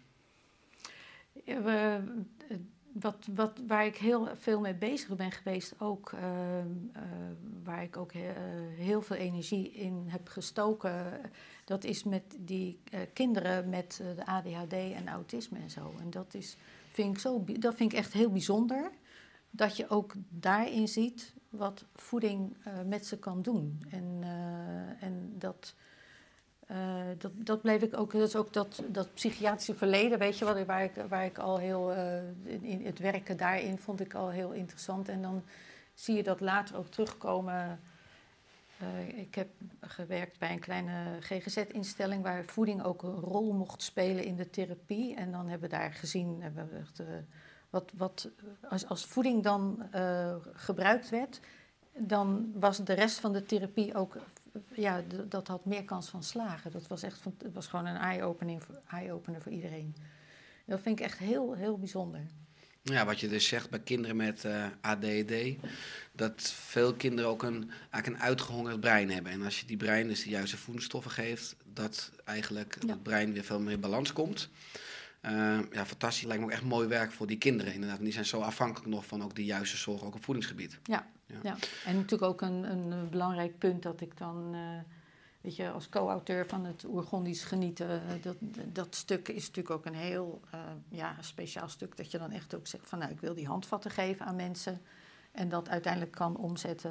Ja, we- eh, wat, wat, waar ik heel veel mee bezig ben geweest, ook ehm, eh, waar ik ook he- eh, heel veel energie in heb gestoken, dat is met die eh, kinderen met eh, de ADHD en autisme en zo. En dat, is, vind ik zo, dat vind ik echt heel bijzonder, dat je ook daarin ziet wat voeding eh, met ze kan doen. En, eh, en dat. Eh, dat, dat bleef ik ook, dat is ook dat, dat psychiatrische verleden, weet je wel, waar ik, waar ik al heel, in, in het werken daarin vond ik al heel interessant. En dan zie je dat later ook terugkomen. Ik heb gewerkt bij een kleine GGZ-instelling waar voeding ook een rol mocht spelen in de therapie. En dan hebben we daar gezien, hebben we echt, wat, wat, als, als voeding dan eh, gebruikt werd, dan was de rest van de therapie ook ja, dat had meer kans van slagen. Dat was echt van, het was gewoon een eye-opening voor, eye-opener voor iedereen. Dat vind ik echt heel, heel bijzonder. Ja, wat je dus zegt bij kinderen met eh, ADD, dat veel kinderen ook een, eigenlijk een uitgehongerd brein hebben. En als je die brein dus de juiste voedingsstoffen geeft, dat eigenlijk Ja. het brein weer veel meer in balans komt. Eh, ja, fantastisch. Lijkt me ook echt mooi werk voor die kinderen inderdaad. En die zijn zo afhankelijk nog van ook de juiste zorg, ook op voedingsgebied. Ja, Ja. ja. en natuurlijk ook een, een eh, belangrijk punt dat ik dan, eh, weet je, als co-auteur van het Oergondisch genieten, eh, dat, dat stuk is natuurlijk ook een heel ja, speciaal stuk. Dat je dan echt ook zegt van, nou, ik wil die handvatten geven aan mensen. En dat uiteindelijk kan omzetten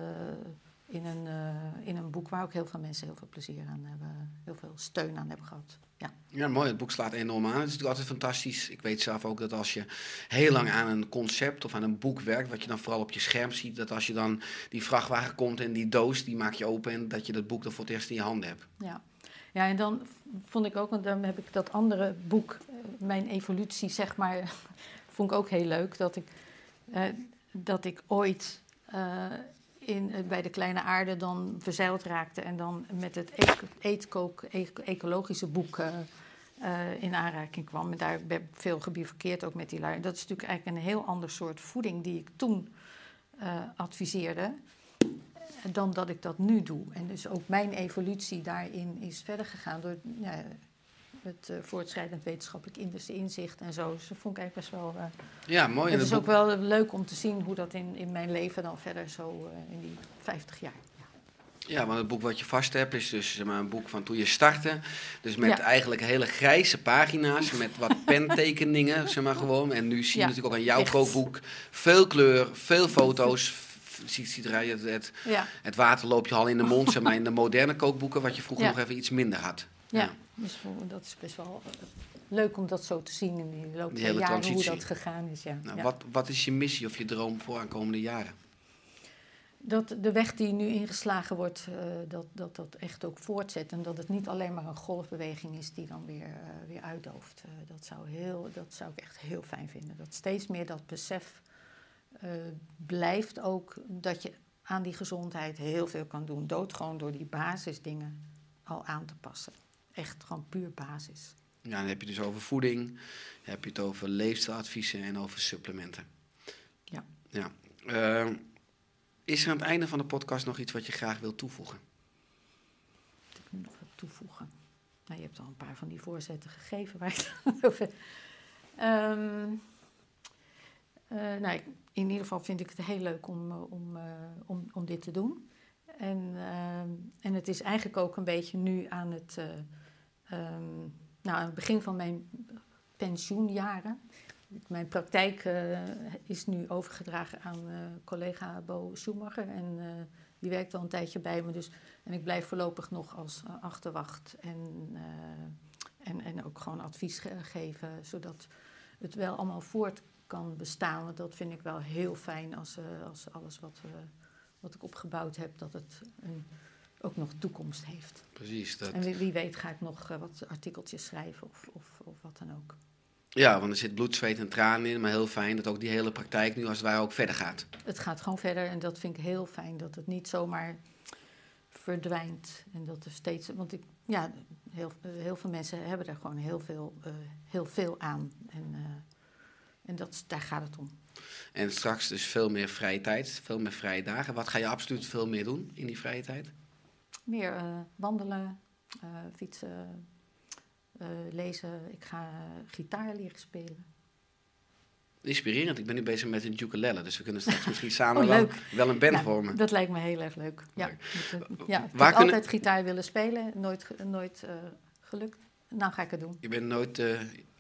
in een, eh, in een boek waar ook heel veel mensen heel veel plezier aan hebben, heel veel steun aan hebben gehad. Ja. Ja, mooi. Het boek slaat enorm aan. Het is natuurlijk altijd fantastisch. Ik weet zelf ook dat als je heel lang aan een concept of aan een boek werkt, wat je dan vooral op je scherm ziet, dat als je dan die vrachtwagen komt en die doos, die maak je open en dat je dat boek dan voor het eerst in je handen hebt. Ja. ja, en dan vond ik ook, want dan heb ik dat andere boek, eh, Mijn Evolutie, zeg maar, vond ik ook heel leuk. Dat ik, eh, dat ik ooit in, eh, bij de kleine aarde dan verzeild raakte en dan met het eetkook, eco- ecologische boek eh, eh, in aanraking kwam. En daar ben ik veel gebivakkeerd ook met die lui. Dat is natuurlijk eigenlijk een heel ander soort voeding die ik toen adviseerde dan dat ik dat nu doe. En dus ook mijn evolutie daarin is verder gegaan door het eh, voortschrijdend wetenschappelijk in- inzicht en zo. Dus dat vond ik eigenlijk best wel. eh, Ja, mooi. Het is ook wel leuk om te zien hoe dat in, in mijn leven dan verder zo eh, in die 50 jaar. Ja. Ja, want het boek wat je vast hebt is dus zeg maar, een boek van toen je startte. Dus met Ja. eigenlijk hele grijze pagina's, met wat pentekeningen, zeg maar gewoon. En nu zie je Ja, natuurlijk ook aan jouw kookboek veel kleur, veel foto's. Ziet, ziet eruit, het, het, Ja. het water loopt je al in de mond, zeg maar, in de moderne kookboeken, wat je vroeger Ja. nog even iets minder had. Ja, Ja. Dus dat is best wel eh, leuk om dat zo te zien in de loop hele jaren, hoe dat gegaan is. Ja. Nou, Ja. wat, wat is je missie of je droom voor aankomende jaren? Dat de weg die nu ingeslagen wordt, eh, dat, dat dat echt ook voortzet. En dat het niet alleen maar een golfbeweging is die dan weer, eh, weer uitdooft. Dat, zou heel, dat zou ik echt heel fijn vinden. Dat steeds meer dat besef blijft ook dat je aan die gezondheid heel veel kan doen. Dood gewoon door die basisdingen al aan te passen. Echt gewoon puur basis. Ja, dan heb je dus over voeding, dan heb je het over leefstijladviezen en over supplementen. Ja. ja. Eh, is er aan het einde van de podcast nog iets wat je graag wilt toevoegen? Ik moet nog wat toevoegen. Nou, je hebt al een paar van die voorzetten gegeven waar ik het over. Ehm, eh, nou, in ieder geval vind ik het heel leuk om, eh, om, eh, om, om dit te doen. En, ehm, en het is eigenlijk ook een beetje nu aan het, ehm, nou, aan het begin van mijn pensioenjaren. Mijn praktijk eh, is nu overgedragen aan eh, collega Bo Schumacher. En eh, die werkt al een tijdje bij me. Dus, en ik blijf voorlopig nog als achterwacht. En, en, en ook gewoon advies ge- geven. Zodat het wel allemaal voort kan bestaan. Want dat vind ik wel heel fijn als, als alles wat, wat ik opgebouwd heb, dat het een, ook nog toekomst heeft. Precies. Dat... En wie, wie weet ga ik nog eh, wat artikeltjes schrijven of, of, of wat dan ook. Ja, want er zit bloed, zweet en tranen in, maar heel fijn dat ook die hele praktijk nu als het ware ook verder gaat. Het gaat gewoon verder en dat vind ik heel fijn. Dat het niet zomaar verdwijnt. En dat er steeds. Want ik, ja, heel, heel veel mensen hebben er gewoon heel veel, eh, heel veel aan. En, eh, en dat, daar gaat het om. En straks dus veel meer vrije tijd, veel meer vrije dagen. Wat ga je absoluut veel meer doen in die vrije tijd? Meer eh, wandelen, eh, fietsen, eh, lezen. Ik ga gitaar leren spelen. Inspirerend. Ik ben nu bezig met een ukulele, dus we kunnen straks misschien samen Oh, wel, een band Ja, vormen. Dat lijkt me heel erg leuk. Ja, Leuk. ja ik heb kunnen- altijd gitaar willen spelen. Nooit, nooit gelukt. Nou ga ik het doen. Je bent nooit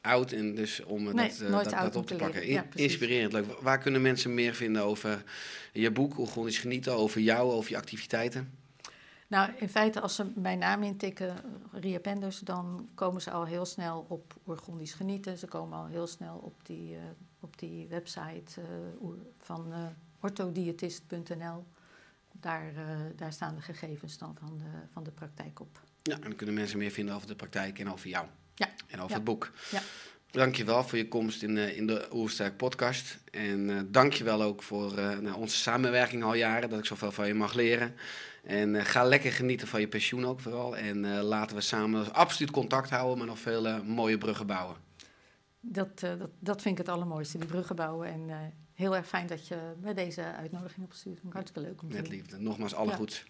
oud en dus om Nee, dat, dat, op te te pakken. Ja. Inspirerend, leuk. Waar kunnen mensen meer vinden over je boek, Oegonisch Genieten, over jou, over je activiteiten? Nou, in feite, als ze mijn naam intikken, Ria Penders, dan komen ze al heel snel op Oergondisch Genieten. Ze komen al heel snel op die, eh, op die website eh, van orthodiëtist.nl. Daar, daar staan de gegevens dan van de, van de praktijk op. Ja, en dan kunnen mensen meer vinden over de praktijk en over jou. Ja. En over Ja. het boek. Ja. Dankjewel voor je komst in, eh, in de Oersterk podcast. En eh dankjewel ook voor nou, onze samenwerking al jaren, dat ik zoveel van je mag leren. En eh, ga lekker genieten van je pensioen ook vooral. En eh, laten we samen absoluut contact houden, maar nog veel eh, mooie bruggen bouwen. Dat, dat, dat vind ik het allermooiste, die bruggen bouwen. En heel erg fijn dat je me deze uitnodiging ik hartstikke leuk om te Met liefde. Nogmaals, alle Ja. goeds.